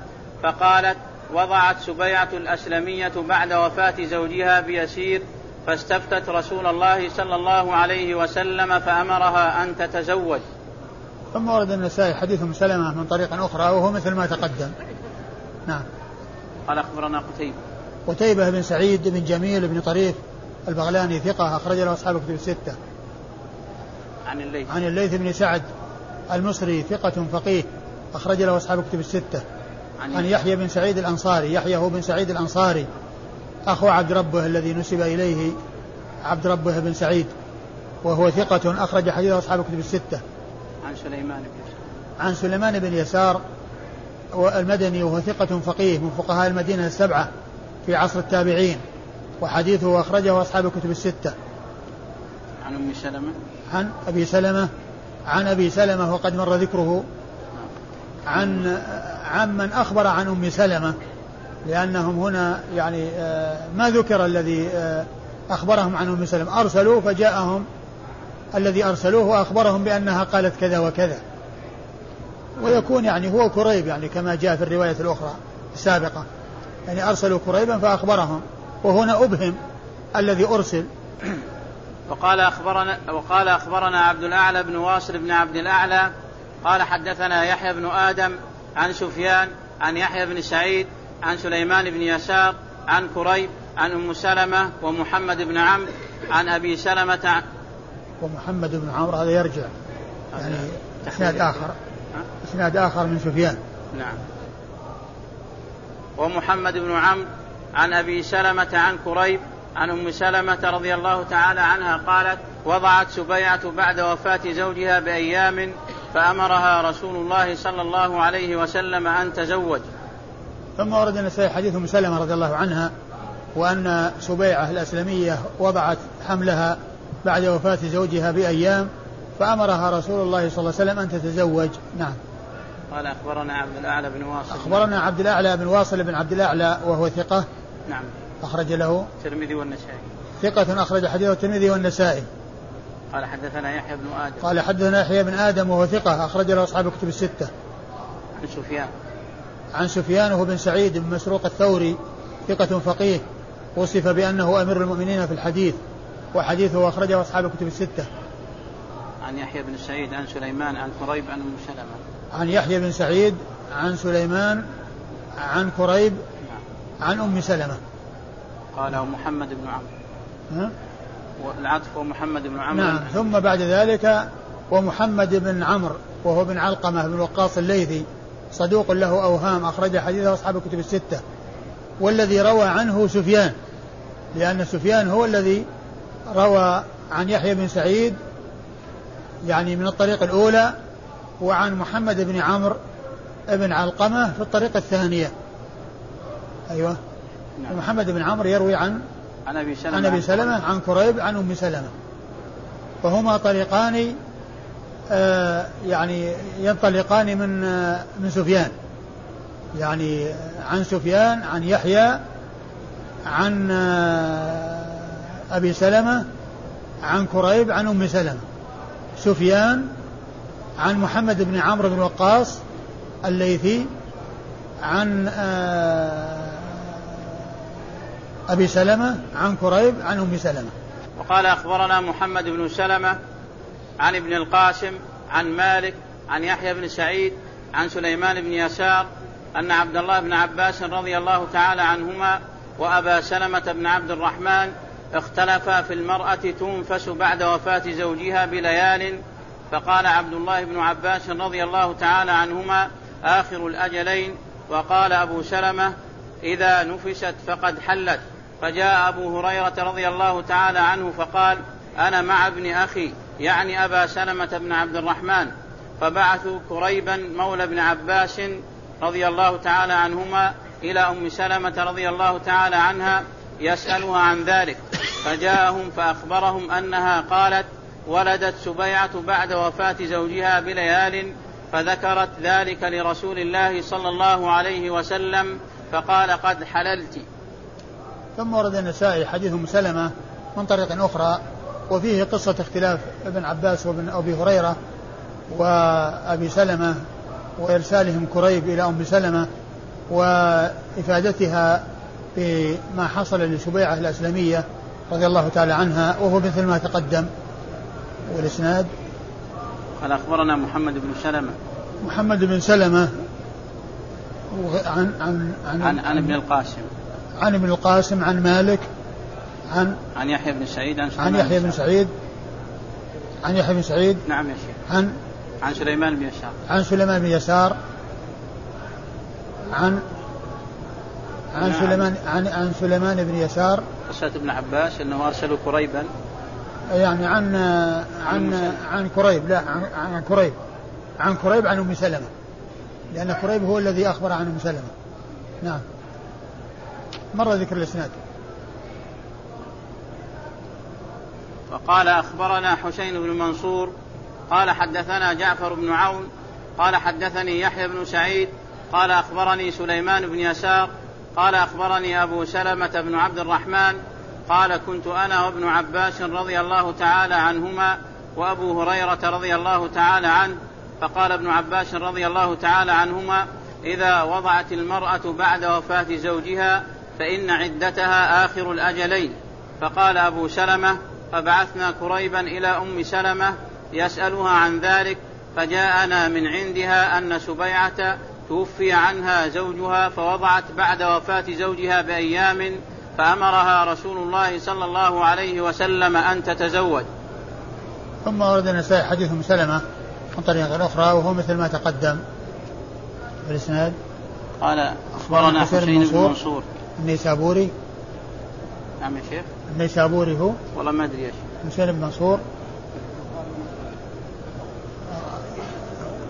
فقالت وضعت سبيعة الأسلمية بعد وفاة زوجها بيسير فاستفتت رسول الله صلى الله عليه وسلم فأمرها أن تتزوج. ثم ورد النسائي حديث أم سلمة من طريق أخرى وهو مثل ما تقدم. نعم. قال أخبرنا قتيبة. قتيبة بن سعيد بن جميل بن طريف البغلاني ثقة أخرج له أصحاب الكتب الستة. عن الليث. عن الليث بن سعد المصري ثقة فقيه أخرج له أصحاب الكتب الستة. عن يحيى بن سعيد الأنصاري يحيى هو بن سعيد الأنصاري. أخو عبد ربه الذي نسب إليه عبد ربه بن سعيد وهو ثقة أخرج حديث أصحاب الكتب الستة. عن سليمان بن يسار. عن سليمان بن يسار المدني وهو ثقة فقيه من فقهاء المدينة السبعة في عصر التابعين. وحديثه أخرجه أصحاب الكتب الستة. عن أم سلمة؟ عن أبي سلمة عن أبي سلمة وقد مر ذكره. عن عن من أخبر عن أم سلمة لأنهم هنا يعني آه، ما ذكر الذي آه، أخبرهم عن أم سلمة. أرسلوا فجاءهم الذي أرسلوه وأخبرهم بأنها قالت كذا وكذا. ويكون يعني هو كريب يعني كما جاء في الرواية الأخرى السابقة. يعني أرسلوا كريبا فأخبرهم. وهنا أبهم الذي أرسل. وقال أخبرنا وقال أخبرنا عبد الأعلى بن واصل بن عبد الأعلى قال حدثنا يحيى بن آدم عن سفيان عن يحيى بن سعيد عن سليمان بن يسار عن كريب عن أم سلمة ومحمد بن عمرو عن أبي سلمة ومحمد بن عمرو هذا يرجع. يعني إسناد آخر. إسناد آخر من سفيان. نعم. ومحمد بن عمرو عن أبي سلمة عن كريب عن أم سلمة رضي الله تعالى عنها قالت وضعت سبيعة بعد وفاة زوجها بأيام فأمرها رسول الله صلى الله عليه وسلم أن تزوج. ثم ورد النسائي حديث أم سلمة رضي الله عنها وأن سبيعة الأسلمية وضعت حملها بعد وفاة زوجها بأيام فأمرها رسول الله صلى الله عليه وسلم أن تتزوج، نعم. قال أخبرنا عبد الأعلى بن واصل. أخبرنا عبد الأعلى بن واصل بن عبد الأعلى وهو ثقة. نعم. أخرج له الترمذي والنسائي. ثقة أخرج حديثه الترمذي والنسائي. قال حدثنا يحيى بن آدم. قال حدثنا يحيى بن آدم وهو ثقة. أخرج له أصحاب الكتب الستة. عن سفيان. عن سفيان وهو بن سعيد بن مسروق الثوري. ثقة فقيه. وصف بأنه أمير المؤمنين في الحديث. وحديثه أخرجه أصحاب الكتب الستة. عن يحيى بن سعيد عن سليمان عن كريب عن أم سلمة. عن يحيى بن سعيد عن سليمان عن كريب. عن أم سلمة قال محمد بن عمرو ها؟ والعطف ومحمد بن عمرو نعم ثم بعد ذلك ومحمد بن عمرو وهو بن علقمة بن وقاص الليثي صدوق له أوهام أخرج حديثه أصحاب الكتب الستة والذي روى عنه سفيان لأن سفيان هو الذي روى عن يحيى بن سعيد يعني من الطريق الأولى وعن محمد بن عمرو بن علقمة في الطريقة الثانية. أيوه. نعم. محمد بن عمرو يروي عن عن أبي سلمة. عن أبي سلمة عن كريب عن أم سلمة. فهما طريقان آه يعني ينطلقان من آه من سفيان. يعني عن سفيان عن يحيى عن آه أبي سلمة عن كريب عن أم سلمة. سفيان عن محمد بن عمرو بن وقاص الليثي عن آه أبي سلمة عن كريب عن أم سلمة. وقال أخبرنا محمد بن سلمة عن ابن القاسم عن مالك عن يحيى بن سعيد عن سليمان بن يسار أن عبد الله بن عباس رضي الله تعالى عنهما وأبا سلمة بن عبد الرحمن اختلفا في المرأة تنفس بعد وفاة زوجها بليال فقال عبد الله بن عباس رضي الله تعالى عنهما آخر الأجلين وقال أبو سلمة إذا نفست فقد حلت. فجاء أبو هريرة رضي الله تعالى عنه فقال أنا مع ابن أخي يعني أبا سلمة بن عبد الرحمن. فبعثوا كريبا مولى ابن عباس رضي الله تعالى عنهما إلى أم سلمة رضي الله تعالى عنها يسألها عن ذلك. فجاءهم فأخبرهم أنها قالت ولدت سبيعة بعد وفاة زوجها بليال فذكرت ذلك لرسول الله صلى الله عليه وسلم فقال قد حللت. ثم ورد النسائي حديث أم سلمة من طريق أخرى وفيه قصة اختلاف ابن عباس وابن أبي هريرة وأبي سلمة وإرسالهم كريب إلى أم سلمة وإفادتها بما حصل لسبيعة الأسلمية رضي الله تعالى عنها وهو مثل ما تقدم. والإسناد؟ قال أخبرنا محمد بن سلمة. محمد بن سلمة. عن عن عن, عن, عن ابن القاسم. عن ابن القاسم عن مالك عن عن يحيى بن سعيد عن, عن يحيى بن سعيد. عن يحيى بن سعيد. نعم يا شيخ. عن عن سليمان بن يسار. عن سليمان بن يسار. عن عن نعم. سليمان عن عن سليمان بن يسار. قصة ابن عباس أنه أرسلوا كريبا يعني عن عن عن كريب لا عن, عن كريب عن كريب عن أم سلمة. لأن كريب هو الذي أخبر عن أم سلمة. نعم. مر ذكر الإسناد. وقال أخبرنا حسين بن منصور قال حدثنا جعفر بن عون قال حدثني يحيى بن سعيد قال أخبرني سليمان بن يسار قال أخبرني أبو سلمة بن عبد الرحمن قال كنت أنا وابن عباس رضي الله تعالى عنهما وأبو هريرة رضي الله تعالى عنه فقال ابن عباس رضي الله تعالى عنهما إذا وضعت المرأة بعد وفاة زوجها فإن عدتها آخر الأجلين فقال أبو سلمة فبعثنا كريبا إلى أم سلمة يسألها عن ذلك فجاءنا من عندها أن سبيعة توفي عنها زوجها فوضعت بعد وفاة زوجها بأيام فأمرها رسول الله صلى الله عليه وسلم أن تتزوج. ثم ورد النسائي حديث أم سلمة من طريق أخرى وهو مثل ما تقدم في الاسناد قال أخبرنا حسين بن منصور النيسابوري. نعم يا شيخ. النيسابوري هو. والله ما أدري يا شيخ. حسين بن منصور.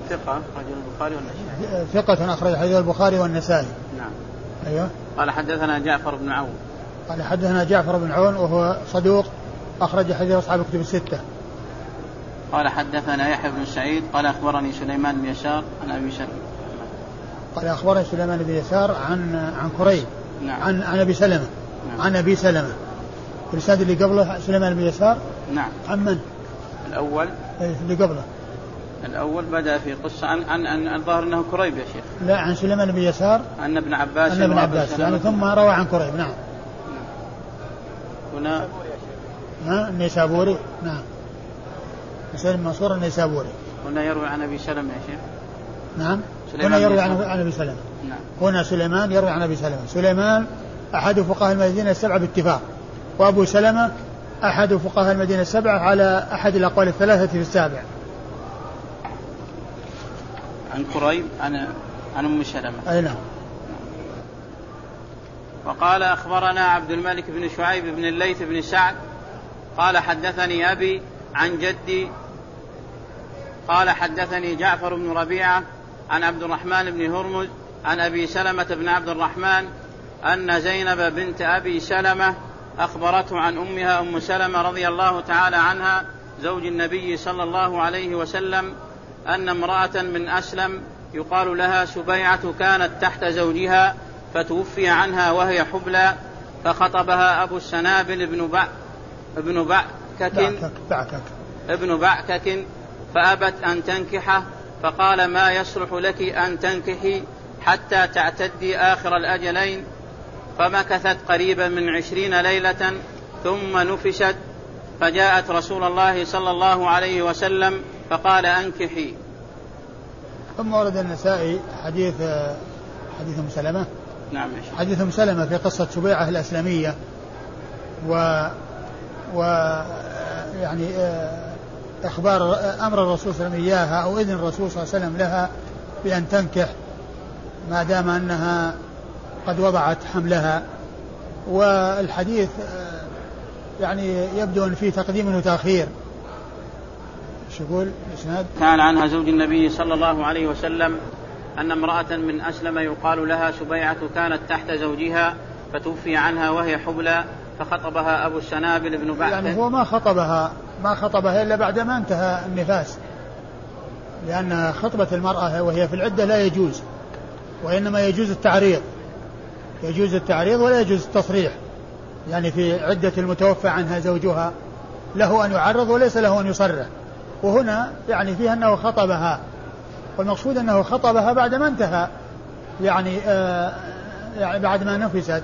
ثقة رجل البخاري والنسائي. ثقة أخرج حديث البخاري والنسائي. نعم. أيوه. قال حدثنا جعفر بن عون قال حدثنا جعفر بن عون وهو صدوق أخرج حديث أصحاب الكتب الستة. قال حدثنا يحيى بن سعيد قال أخبرني سليمان بن يسار عن أبي سلمة قال أخبرني سليمان بن يسار عن عن كريب نعم. عن عن أبي سلمة نعم. عن أبي سلمة. الإسناد اللي قبله سليمان بن يسار؟ نعم. عن من؟ الأول. إيه، اللي قبله. الأول بدأ في قصة عن عن عن الظاهر أنه كريب يا شيخ. لا عن سليمان بن يسار أن ابن عباس عن ابن عباس يعني ثم روى عن كريب نعم. هنا. ها؟ النيسابوري؟ نعم. حسين بن منصور النيسابوري. هنا يروي عن أبي سلمة يا شيخ. نعم. هنا يروي عن. عن أبي سلمة. نعم. هنا سليمان يروي عن أبي سلمة. سليمان أحد فقهاء المدينة السبعة باتفاق. وأبو سلمة أحد فقهاء المدينة السبعة على أحد الأقوال الثلاثة في السابع. عن كريب عن عن أم سلمة. أي نعم. وقال أخبرنا عبد الملك بن شعيب بن الليث بن سعد قال حدثني أبي عن جدي قال حدثني جعفر بن ربيعة عن عبد الرحمن بن هرمز عن أبي سلمة بن عبد الرحمن أن زينب بنت أبي سلمة أخبرته عن أمها أم سلمة رضي الله تعالى عنها زوج النبي صلى الله عليه وسلم أن امرأة من أسلم يقال لها سبيعة كانت تحت زوجها فتوفي عنها وهي حبلى فخطبها أبو السنابل بن بع ابن بعكك بعكك بعكك ابن بعكك فأبت أن تنكحه فقال ما يصلح لك أن تنكحي حتى تعتدي آخر الأجلين؟ فمكثت قريبا من عشرين ليلة ثم نفشت فجاءت رسول الله صلى الله عليه وسلم فقال أنكحي. ثم ورد النسائي حديث حديث ام سلمه نعم حديث أم سلمة في قصة سبيعه الأسلمية. و و يعني آه، إخبار أمر الرسول صلى الله عليه وسلم إياها أو إذن الرسول صلى الله عليه وسلم لها بأن تنكح ما دام أنها قد وضعت حملها. والحديث آه، يعني يبدو أن فيه تقديم وتأخير. إيش يقول؟ الاسناد؟ كان عنها زوج النبي صلى الله عليه وسلم أن امرأة من أسلم يقال لها سبيعة كانت تحت زوجها فتوفي عنها وهي حبلى فخطبها أبو السنابل بن بعث. يعني هو ما خطبها ما خطبها إلا بعد ما انتهى النفاس. لأن خطبة المرأة وهي في العدة لا يجوز وإنما يجوز التعريض. يجوز التعريض ولا يجوز التصريح. يعني في عدة المتوفى عنها زوجها له أن يعرض وليس له أن يصرح. وهنا يعني فيها أنه خطبها. والمقصود أنه خطبها بعد ما انتهى. يعني آه يعني بعد ما نفست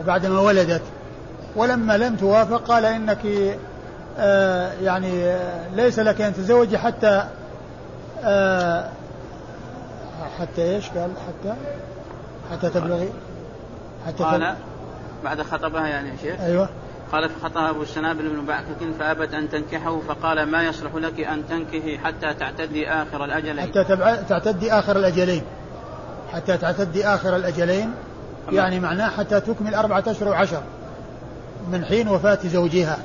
وبعد ما ولدت. ولما لم توافق قال إنك آه يعني آه ليس لك أن تتزوجي حتى آه حتى إيش قال؟ حتى حتى تبلغي حتى قال بعد خطبها يعني يا شيخ. أيوه. قال فخطبها أبو السنابل بن بعكك فأبت أن تنكحه فقال ما يصلح لك أن تنكحي حتى تعتدي آخر الأجلين؟ حتى. تعتدي آخر الأجلين. حتى تعتدي آخر الأجلين يعني معناه حتى تكمل أربعة أشهر وعشر من حين وفاة زوجها.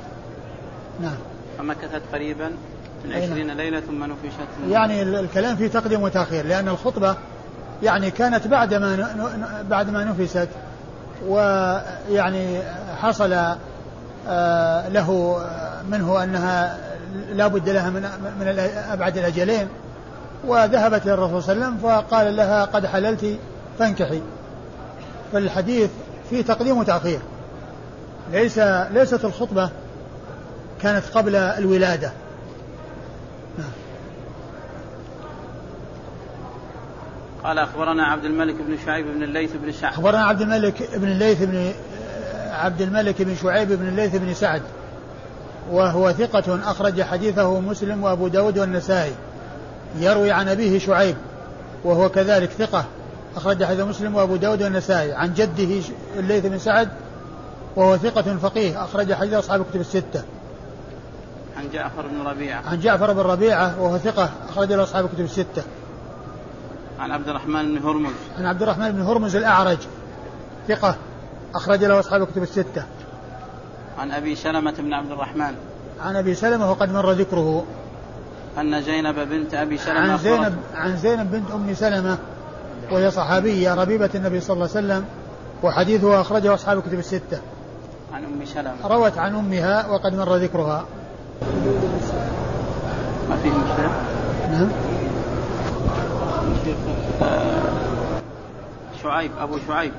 نعم. فمكثت قريبا من عشرين ليلة ثم نفشت. يعني الكلام في تقديم وتأخير لأن الخطبة يعني كانت بعد ما بعد ما نفست ويعني حصل له منه أنها لا بد لها من من أبعد الأجلين. وذهبت إلى الرسول صلى الله عليه وسلم فقال لها قد حللت فانكحي. فالحديث فيه تقديم وتأخير. ليس ليست الخطبة كانت قبل الولادة. قال أخبرنا عبد الملك بن شعيب بن الليث بن سعد أخبرنا عبد الملك بن الليث بن عبد الملك بن شعيب بن الليث بن سعد وهو ثقة أخرج حديثه مسلم وأبو داود والنسائي يروي عن أبيه شعيب وهو كذلك ثقة أخرج حديث مسلم وأبو داود والنسائي عن جده الليث بن سعد وهو ثقة فقيه أخرج حديث أصحاب الكتب الستة. عن جعفر بن ربيعة. عن جعفر بن ربيعة وهو ثقة أخرج له أصحاب الكتب الستة. عن عبد الرحمن بن هرمز. عن عبد الرحمن بن هرمز الأعرج ثقة أخرج له أصحاب الكتب الستة. عن أبي سلمة بن عبد الرحمن. عن أبي سلمة وقد مر ذكره. أن زينب بنت أبي سلمة عن زينب عن زينب بنت أم سلمة وهي صحابية ربيبة النبي صلى الله عليه وسلم وحديثها أخرجه أصحاب الكتب الستة. عن أم سلمة. روت عن أمها وقد مر ذكرها. ما فيه مشكلة؟ نعم. شعيب أبو شعيب.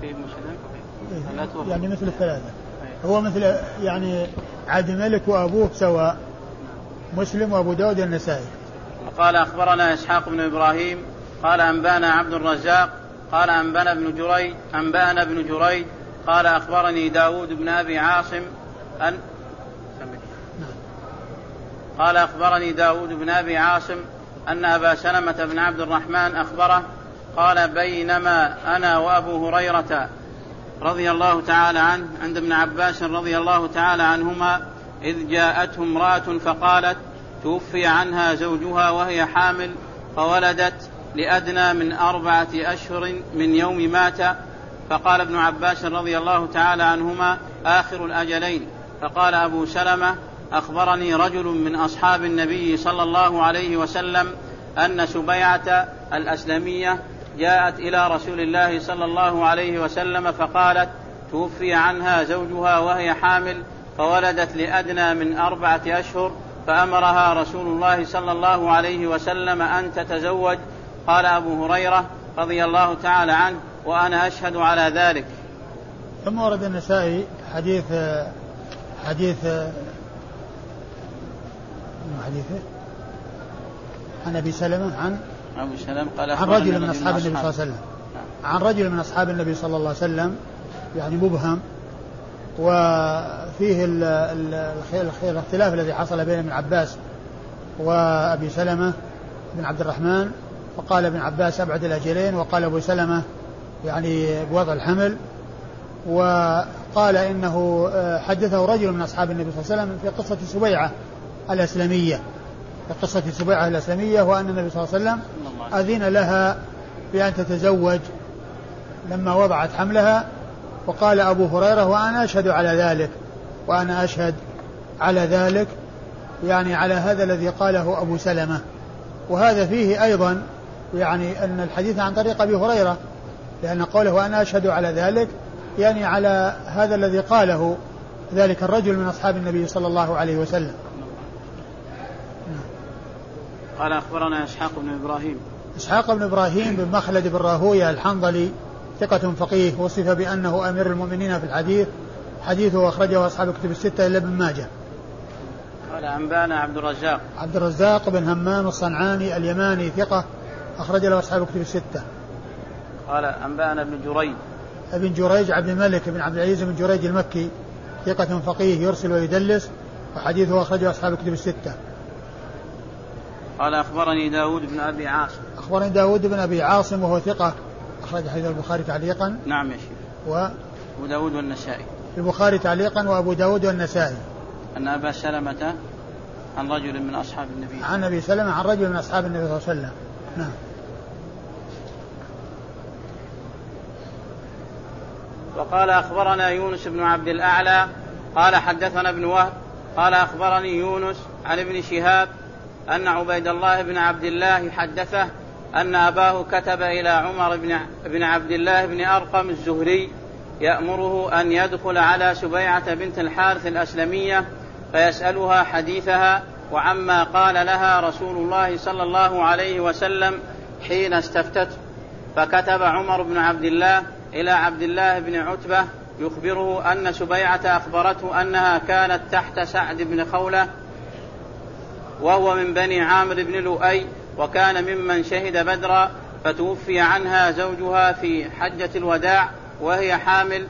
في؟ إيه، يعني مثل الثلاثة. هو مثل يعني عبد الملك وأبوه سواء مسلم وأبو داود النسائي قال أخبرنا إسحاق بن إبراهيم قال أنبأنا عبد الرزاق قال أنبأنا بن جريج أنبأنا بن جريج قال أخبرني داود بن أبي عاصم أن قال أخبرني داود بن أبي عاصم أن أبا سلمة بن عبد الرحمن أخبره قال بينما أنا وأبو هريرة رضي الله تعالى عنه عند ابن عباس رضي الله تعالى عنهما إذ جاءته امرأة فقالت توفي عنها زوجها وهي حامل فولدت لأدنى من أربعة أشهر من يوم مات. فقال ابن عباس رضي الله تعالى عنهما آخر الأجلين. فقال أبو سلمة أخبرني رجل من أصحاب النبي صلى الله عليه وسلم أن سبيعة الأسلمية جاءت إلى رسول الله صلى الله عليه وسلم فقالت توفي عنها زوجها وهي حامل فولدت لأدنى من أربعة أشهر فأمرها رسول الله صلى الله عليه وسلم أن تتزوج. قال أبو هريرة رضي الله تعالى عنه وأنا أشهد على ذلك. ثم ورد النسائي حديث حديث حديثه عن أبي سلمة عن أبو سلمه قال عن رجل من أصحاب النبي صلى الله عليه وسلم. عن رجل من أصحاب النبي صلى الله عليه وسلم يعني مبهم. وفيه الاختلاف الذي حصل بين ابن عباس وأبي سلمة بن عبد الرحمن فقال ابن عباس أبعد الاجلين وقال أبو سلمة يعني بوضع الحمل. وقال إنه آه، حدثه رجل من أصحاب النبي صلى الله عليه وسلم في قصة سبيعة الاسلميه في قصه سبيعة الاسلميه وأن النبي صلى الله عليه وسلم أذن لها بأن تتزوج لما وضعت حملها وقال أبو هريرة وأنا أشهد على ذلك وأنا أشهد على ذلك يعني على هذا الذي قاله أبو سلمة. وهذا فيه أيضا يعني أن الحديث عن طريق أبي هريرة لأن قوله وأنا أشهد على ذلك يعني على هذا الذي قاله ذلك الرجل من أصحاب النبي صلى الله عليه وسلم. قال أخبرنا إسحاق بن إبراهيم. إسحاق بن إبراهيم بن مخلد بن راهوية الحنظلي ثقة فقيه وصف بأنه أمير المؤمنين في الحديث حديثه أخرجه أصحاب الكتب الستة إلا ابن ماجه. قال أنبانا عبد الرزاق. عبد الرزاق بن همام الصنعاني اليماني ثقة أخرج له أصحاب الكتب الستة. قال أنبانا ابن جريج. ابن جريج عبد الملك بن عبد العزيز بن جريج المكي ثقة فقيه يرسل ويدلس وحديثه أخرجه أصحاب الكتب الستة. قال أخبرني داود بن أبي عاصم. أخبرني داود بن أبي عاصم وهو ثقة. أخرج حديث البخاري تعليقا. نعم يا شيخ. و أبو داود والنسائي. البخاري تعليقا وأبو داود والنسائي. أن أبا سلمة عن رجل من أصحاب النبي. عن أبي سلمة عن رجل من أصحاب النبي صلى الله عليه وسلم. نعم. وقال أخبرنا يونس بن عبد الأعلى. قال حدثنا ابن وهب. قال أخبرني يونس عن ابن شهاب. أن عبيد الله بن عبد الله حدثه أن أباه كتب إلى عمر بن بن عبد الله بن أرقم الزهري يأمره أن يدخل على سبيعة بنت الحارث الأسلمية فيسألها حديثها وعما قال لها رسول الله صلى الله عليه وسلم حين استفتته فكتب عمر بن عبد الله إلى عبد الله بن عتبة يخبره أن سبيعة أخبرته أنها كانت تحت سعد بن خولة وهو من بني عامر بن لؤي وكان ممن شهد بدرا فتوفي عنها زوجها في حجة الوداع وهي حامل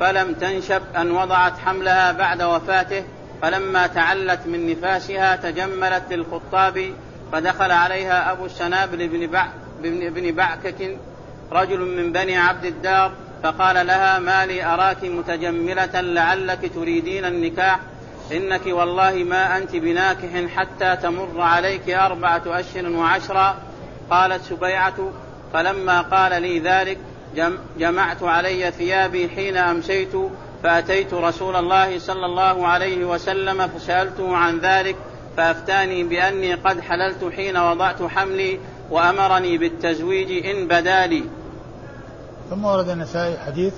فلم تنشب أن وضعت حملها بعد وفاته فلما تعلت من نفاسها تجملت للخطاب فدخل عليها أبو السنابل بن, بع بن بعكك رجل من بني عبد الدار فقال لها ما لي أراك متجملة لعلك تريدين النكاح؟ إنك والله ما أنت بناكح حتى تمر عليك أربعة أشهر وعشرا قالت سبيعة فلما قال لي ذلك جمعت علي ثيابي حين أمسيت فأتيت رسول الله صلى الله عليه وسلم فسألته عن ذلك فأفتاني بأني قد حللت حين وضعت حملي وأمرني بالتزويج إن بدا لي. ثم ورد النسائي حديث.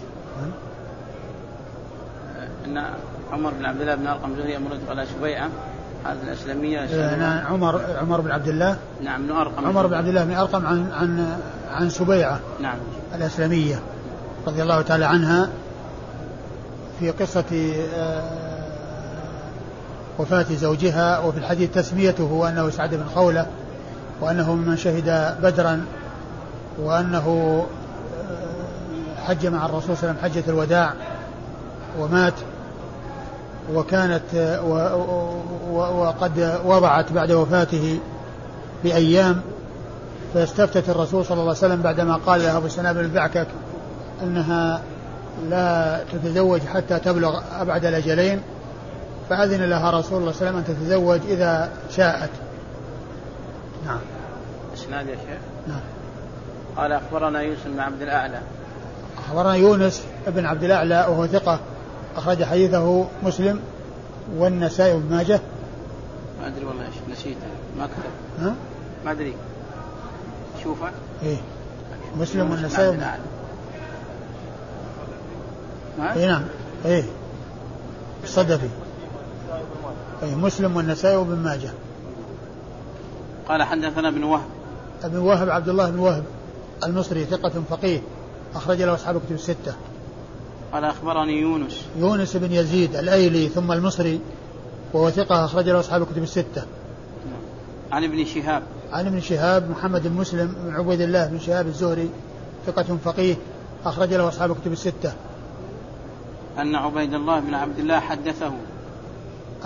أن عمر بن عبد الله بن أرقم زهري أمرت على شبيعة. هذه الأسلمية. نعم عمر عمر بن عبد الله. نعم بن أرقم. عمر بن عبد الله بن أرقم عن عن عن سبيعة نعم. الأسلمية رضي الله تعالى عنها. في قصة آه، وفاة زوجها وفي الحديث تسميته أنه سعد بن خولة وأنه ممن شهد بدرا وأنه آه، حج مع الرسول صلى الله عليه وسلم حجة الوداع ومات. وكانت وقد وضعت بعد وفاته بأيام فاستفتت الرسول صلى الله عليه وسلم بعدما قال لها أبو سنابل البعكك أنها لا تتزوج حتى تبلغ أبعد الأجلين فأذن لها رسول الله صلى الله عليه وسلم أن تتزوج إذا شاءت. نعم. إسناد يا شيخ؟ نعم. قال أخبرنا يوسف بن عبد الأعلى. أخبرنا يونس بن عبد الأعلى وهو ثقة. أخرج حديثه مسلم والنسائي بن ماجه. ما أدري والله نسيته ما كتب. ها؟ ما أدري. شوفه. إيه. مسلم والنسائي بن اي نعم. إيه. الصدفي اي مسلم والنسائي وابن ماجه. قال حدثنا ابن وهب. ابن وهب عبد الله بن وهب المصري ثقة فقيه أخرج له أصحاب الكتب الستة. قال أخبرني يونس. يونس بن يزيد الأيلي ثم المصري وهو ثقة أخرج له أصحاب الكتب الستة. عن ابن شهاب. عن ابن شهاب محمد بن مسلم بن عبيد الله بن شهاب الزهري ثقة فقيه أخرج له أصحاب الكتب الستة. أن عبيد الله بن عبد الله حدثه.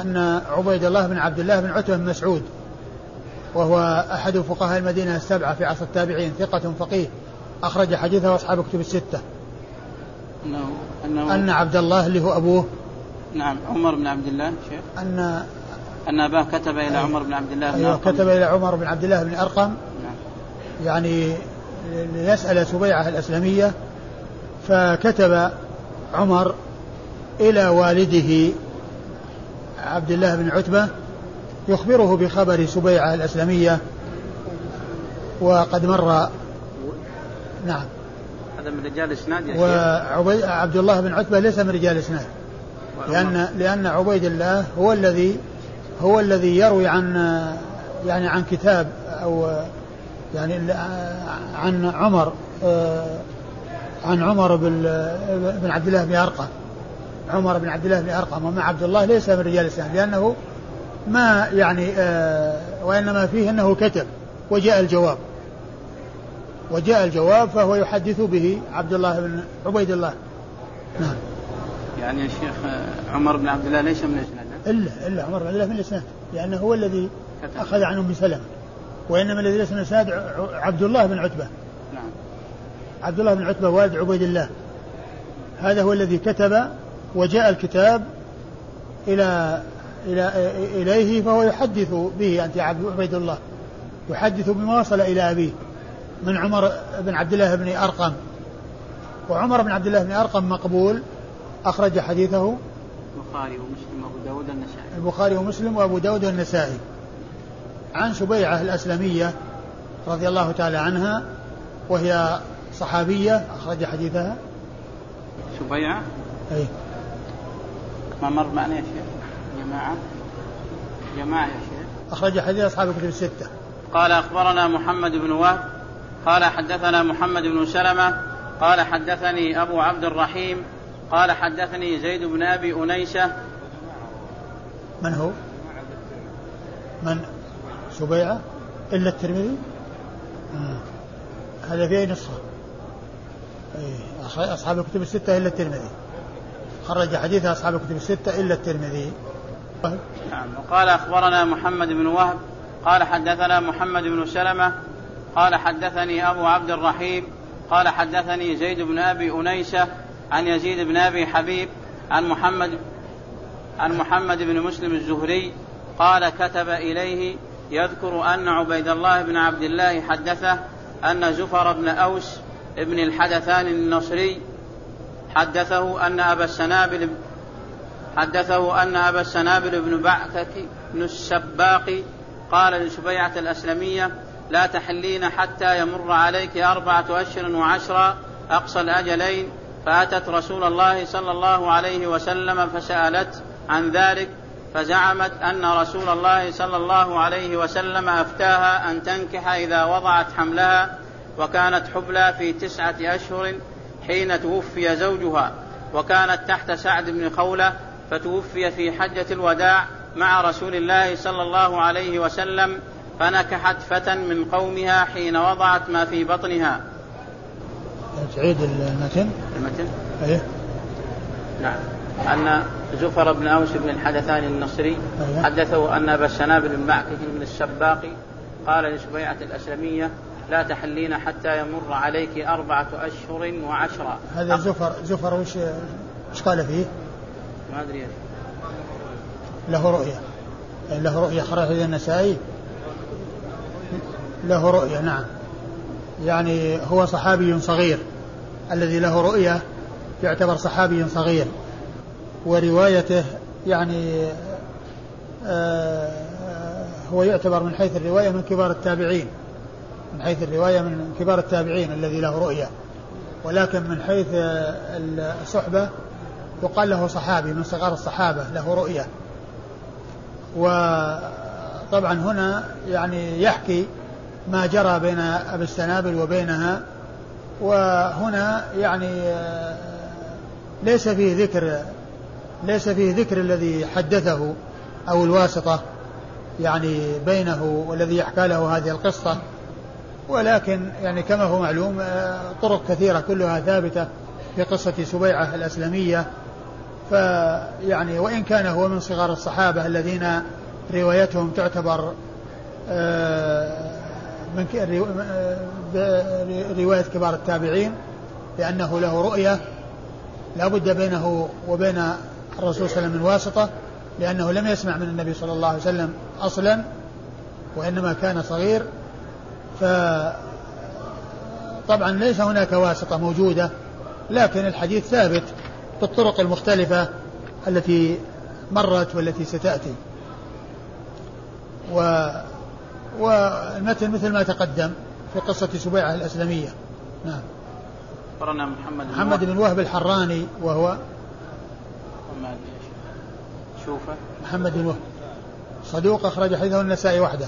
أن عبيد الله بن عبد الله بن عتبة بن مسعود وهو أحد فقهاء المدينة السبعة في عصر التابعين ثقة فقيه أخرج حديثه أصحاب كتب الستة. أنه أنه أن عبد الله اللي هو أبوه. نعم عمر بن عبد الله شيخ. أن أن أباه كتب إلى عمر بن عبد الله بن أرقم. كتب إلى عمر بن عبد الله بن أرقم. نعم. يعني ليسأل سبيعة الأسلمية فكتب عمر إلى والده عبد الله بن عتبة يخبره بخبر سبيعة الأسلمية وقد مر نعم. هذا من رجال اسناد وعبد الله بن عتبة ليس من رجال اسناد لأن لأن عبيد الله هو الذي هو الذي يروي عن يعني عن كتاب أو يعني عن عمر عن عمر بن عبد الله بن أرقم. عمر بن عبد الله بن أرقم. ومع عبد الله ليس من رجال الإسلام لأنه ما يعني آه وإنما فيه أنه كتب وجاء الجواب. وجاء الجواب فهو يحدث به عبد الله بن عبيد الله. نعم. يعني يا شيخ آه، عمر بن عبد الله ليس من الإسناد؟ إلا إلا عمر بن عبد الله من الإسناد لأنه هو الذي. أخذ عنه أم سلمة وإنما الذي ليس من الإسناد عبد الله بن عتبة. نعم. عبد الله بن عتبة والد عبيد الله. هذا هو الذي كتب وجاء الكتاب إلى إلى إليه فهو يحدث به أنت عبيد الله. يحدث بما وصل إلى أبيه. من عمر بن عبد الله بن أرقم. وعمر بن عبد الله بن أرقم مقبول أخرج حديثه البخاري ومسلم وأبو داود النسائي البخاري ومسلم وأبو داود والنسائي. عن سبيعة الأسلمية رضي الله تعالى عنها وهي صحابية أخرج حديثها. سبيعة؟ أي. ما مر معنا يا شيخ؟ جماعة. جماعة يا شيخ. أخرج حديث أصحاب الكتب الستة. قال أخبرنا محمد بن وهب قال حدثنا محمد بن سلمة قال حدثني أبو عبد الرحيم قال حدثني زيد بن أبي أنيسة من هو؟ من سبيعة إلا الترمذي؟ آه. هذا في أي نسخة؟ أي أصحاب الكتب الستة إلا الترمذي خرج حديث أصحاب الكتب الستة إلا الترمذي نعم وقال أخبرنا محمد بن وهب قال حدثنا محمد بن سلمة قال حدثني أبو عبد الرحيم قال حدثني زيد بن أبي أنيسة عن يزيد بن أبي حبيب عن محمد عن محمد بن مسلم الزهري قال كتب إليه يذكر أن عبيد الله بن عبد الله حدثه أن زفر بن أوس ابن الحدثان النصري حدثه أن أبا السنابل حدثه أن أبا السنابل بن بعثك بن السباق قال لسبيعة الأسلمية لا تحلين حتى يمر عليك أربعة أشهر وعشرا أقصى الأجلين. فأتت رسول الله صلى الله عليه وسلم فسألت عن ذلك فزعمت أن رسول الله صلى الله عليه وسلم أفتاها أن تنكح إذا وضعت حملها وكانت حبلى في تسعة أشهر حين توفي زوجها وكانت تحت سعد بن خولة فتوفي في حجة الوداع مع رسول الله صلى الله عليه وسلم فنكحت فتى من قومها حين وضعت ما في بطنها. تعيد المتن؟ المتن؟ أيه. نعم. أن زفر بن أوس بن الحدثان النصري أيه. حدثه أن أبا السنابل بن معكك بن السباق قال لسبيعة الأسلمية لا تحلين حتى يمر عليك أربعة أشهر وعشرة. هذا زفر زفر وش وش قال فيه؟ ما أدري. له رؤية. له رؤية خرج النسائي. له رؤية نعم. يعني هو صحابي صغير. الذي له رؤية يعتبر صحابي صغير. وروايته يعني آه هو يعتبر من حيث الرواية من كبار التابعين. من حيث الرواية من كبار التابعين الذي له رؤية. ولكن من حيث الصحبة يقال له صحابي من صغار الصحابة له رؤية. وطبعا هنا يعني يحكي ما جرى بين أبي السنابل وبينها وهنا يعني ليس فيه ذكر ليس فيه ذكر الذي حدثه أو الواسطة يعني بينه والذي يحكى له هذه القصة. ولكن يعني كما هو معلوم طرق كثيرة كلها ثابتة في قصة سبيعة الأسلمية. فيعني وإن كان هو من صغار الصحابة الذين روايتهم تعتبر من رواية كبار التابعين لأنه له رؤية لا بد بينه وبين الرسول صلى الله عليه وسلم من واسطة لأنه لم يسمع من النبي صلى الله عليه وسلم أصلا وإنما كان صغير. ف طبعا ليس هناك واسطة موجودة لكن الحديث ثابت بالطرق المختلفة التي مرت والتي ستأتي. و والمتن مثل ما تقدم في قصة سبيعة الأسلمية نعم. أخبرنا محمد محمد بن وهب الحراني وهو شوفة. محمد بن وهب. صدوق أخرج حديثه النسائي وحده.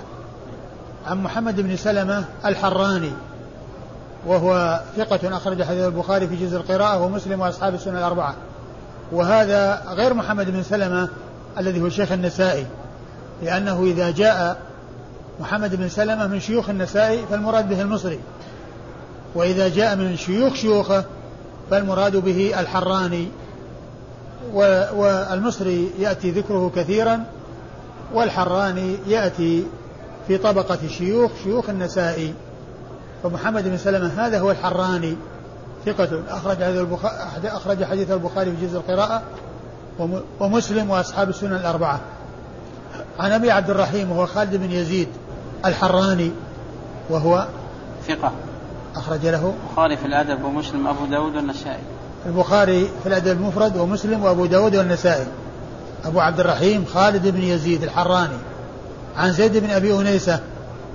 عن محمد بن سلمة الحراني وهو ثقة أخرج حديث البخاري في جزء القراءة ومسلم وأصحاب السنة الأربعة. وهذا غير محمد بن سلمة الذي هو شيخ النسائي لأنه إذا جاء محمد بن سلمة من شيوخ النسائي فالمراد به المصري. وإذا جاء من شيوخ شيوخه فالمراد به الحراني. والمصري يأتي ذكره كثيرا والحراني يأتي في طبقة شيوخ شيوخ النسائي. فمحمد بن سلمة هذا هو الحراني. ثقة. أخرج أخرج حديث البخاري في جزء القراءة ومسلم وأصحاب السنن الأربعة. عن أبي عبد الرحيم وهو خالد بن يزيد. الحراني وهو ثقة. أخرج له البخاري في الأدب ومسلم أبو داود والنسائي. البخاري في الأدب المفرد ومسلم وأبو داود والنسائي. أبو عبد الرحيم خالد بن يزيد الحراني. عن زيد بن أبي أنيسة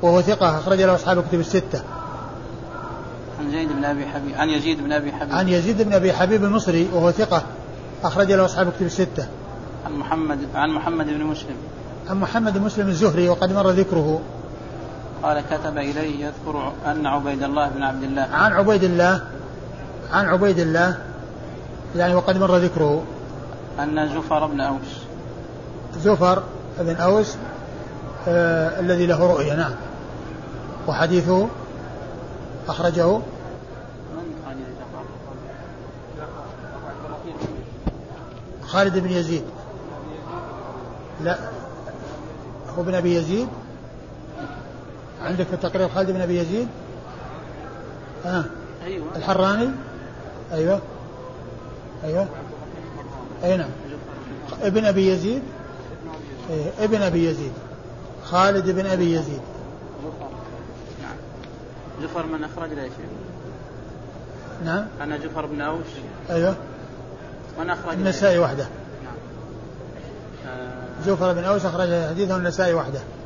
وهو ثقة أخرج له أصحاب الكتب الستة. عن زيد بن أبي حبيب عن يزيد بن أبي حبيب. عن يزيد بن أبي حبيب المصري وهو ثقة أخرج له أصحاب الكتب الستة. عن محمد عن محمد بن مسلم. عن محمد بن مسلم الزهري وقد مر ذكره. قال كتب إليه يذكر أن عبيد الله بن عبد الله. عن عبيد الله عن عبيد الله يعني وقد مر ذكره. أن زفر بن أوس. زفر بن أوس آه الذي له رؤية نعم. وحديثه أخرجه. خالد بن يزيد. لا هو بن أبي يزيد. عندك في التقرير خالد بن أبي يزيد؟ آه. أيوة. الحراني؟ أيوه. أيوه. أي نعم. ابن أبي يزيد؟ إيه ابن أبي يزيد. خالد بن أبي يزيد. زفر نعم. زفر من أخرج له يا شيخ نعم. أنا جفر بن أوس. أيوه. من أخرج له؟ النسائي وحده. نعم. آه، جوفر بن أوس أخرج حديثه النسائي وحده. نعم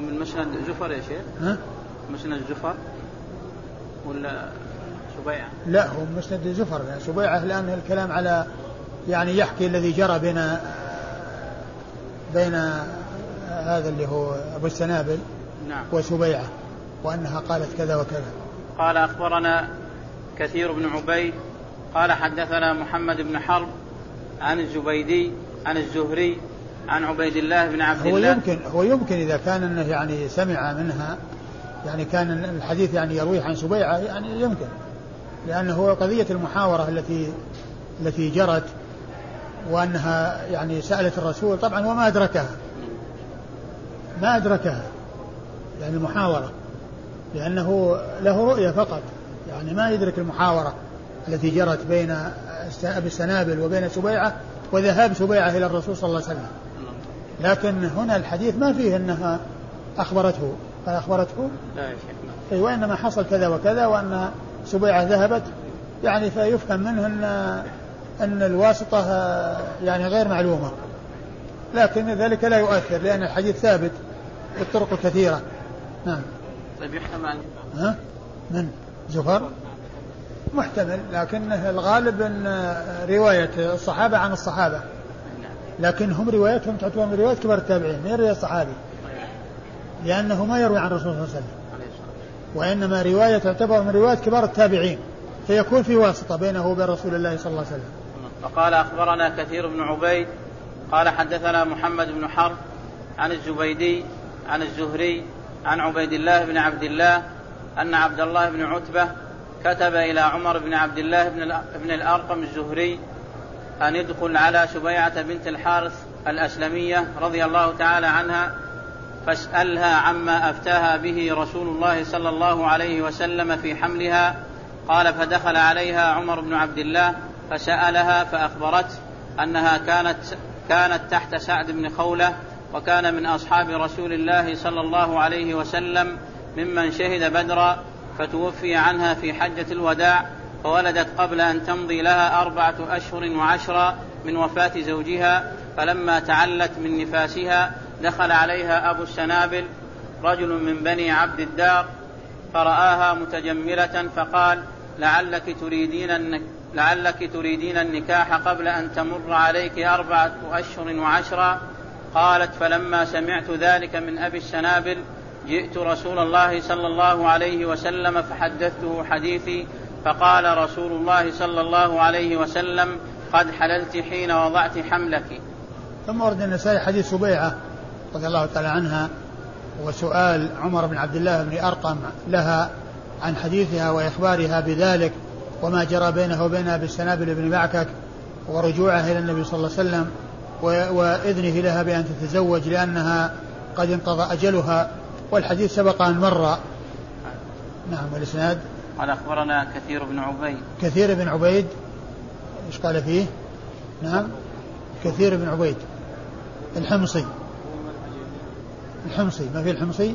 هو من مسند جفر يا شيخ؟ ها؟ مسند جفر؟ ولا سبيعة لا هو مسند زفر يعني سبيعة الآن الكلام على يعني يحكي الذي جرى بين بين هذا اللي هو أبو السنابل نعم. وسبيعة وأنها قالت كذا وكذا. قال أخبرنا كثير بن عبيد قال حدثنا محمد بن حرب عن الزبيدي عن الزهري عن عبيد الله بن عبد هو الله. يمكن هو يمكن إذا كان أنه يعني سمع منها يعني كان الحديث يعني يرويه عن سبيعة يعني يمكن. لأنه قضية المحاورة التي التي جرت وأنها يعني سألت الرسول طبعا وما أدركها. ما أدركها. يعني المحاورة. لأنه له رؤية فقط. يعني ما يدرك المحاورة التي جرت بين أبي السنابل وبين سبيعة وذهاب سبيعة إلى الرسول صلى الله عليه وسلم. لكن هنا الحديث ما فيه أنها أخبرته. قال أخبرته؟ لا يا شيخ وإنما حصل كذا وكذا وأن سبيعة ذهبت. يعني فيفهم منه أن أن الواسطة يعني غير معلومة. لكن ذلك لا يؤثر لأن الحديث ثابت بالطرق الكثيرة. نعم. طيب يحتمل ها؟ من؟ زفر محتمل لكن الغالب أن رواية الصحابة عن الصحابة. لكن هم روايتهم تعتبر من رواية كبار التابعين من رواية الصحابي. لأنه ما يروي عن الرسول صلى الله عليه وسلم. وإنما رواية تعتبر من رواية كبار التابعين. فيكون في واسطة بينه وبين رسول الله صلى الله عليه وسلم. وقال أخبرنا كثير بن عبيد قال حدثنا محمد بن حرب عن الزبيدي عن الزهري عن عبيد الله بن عبد الله أن عبد الله بن عتبة كتب إلى عمر بن عبد الله بن الأرقم الزهري أن ادخل على سبيعة بنت الحارث الأسلمية رضي الله تعالى عنها فاسألها عما أفتاها به رسول الله صلى الله عليه وسلم في حملها. قال فدخل عليها عمر بن عبد الله فسألها فأخبرته أنها كانت كانت تحت سعد بن خولة وكان من أصحاب رسول الله صلى الله عليه وسلم ممن شهد بدرا فتوفي عنها في حجة الوداع. فولدت قبل أن تمضي لها أربعة أشهر وعشرا من وفاة زوجها فلما تعلت من نفاسها دخل عليها أبو السنابل رجل من بني عبد الدار فرآها متجملة فقال لعلك تريدين النك لعلك تريدين النكاح قبل أن تمر عليك أربعة أشهر وعشرا قالت فلما سمعت ذلك من أبي السنابل جئت رسول الله صلى الله عليه وسلم فحدثته حديثي فقال رسول الله صلى الله عليه وسلم قد حللت حين وضعت حملك. ثم ورد النسائي حديث سبيعة رضي الله تعالى عنها وسؤال عمر بن عبد الله بن أرقم لها عن حديثها وإخبارها بذلك وما جرى بينه وبين أبي السنابل بن معكك ورجوعها إلى النبي صلى الله عليه وسلم وإذنه لها بأن تتزوج لأنها قد انقضى أجلها والحديث سبق أن مر. نعم والإسناد؟ قال أخبرنا كثير بن عبيد. كثير بن عبيد إيش قال فيه؟ نعم كثير بن عبيد الحمصي. الحمصي ما في الحمصي؟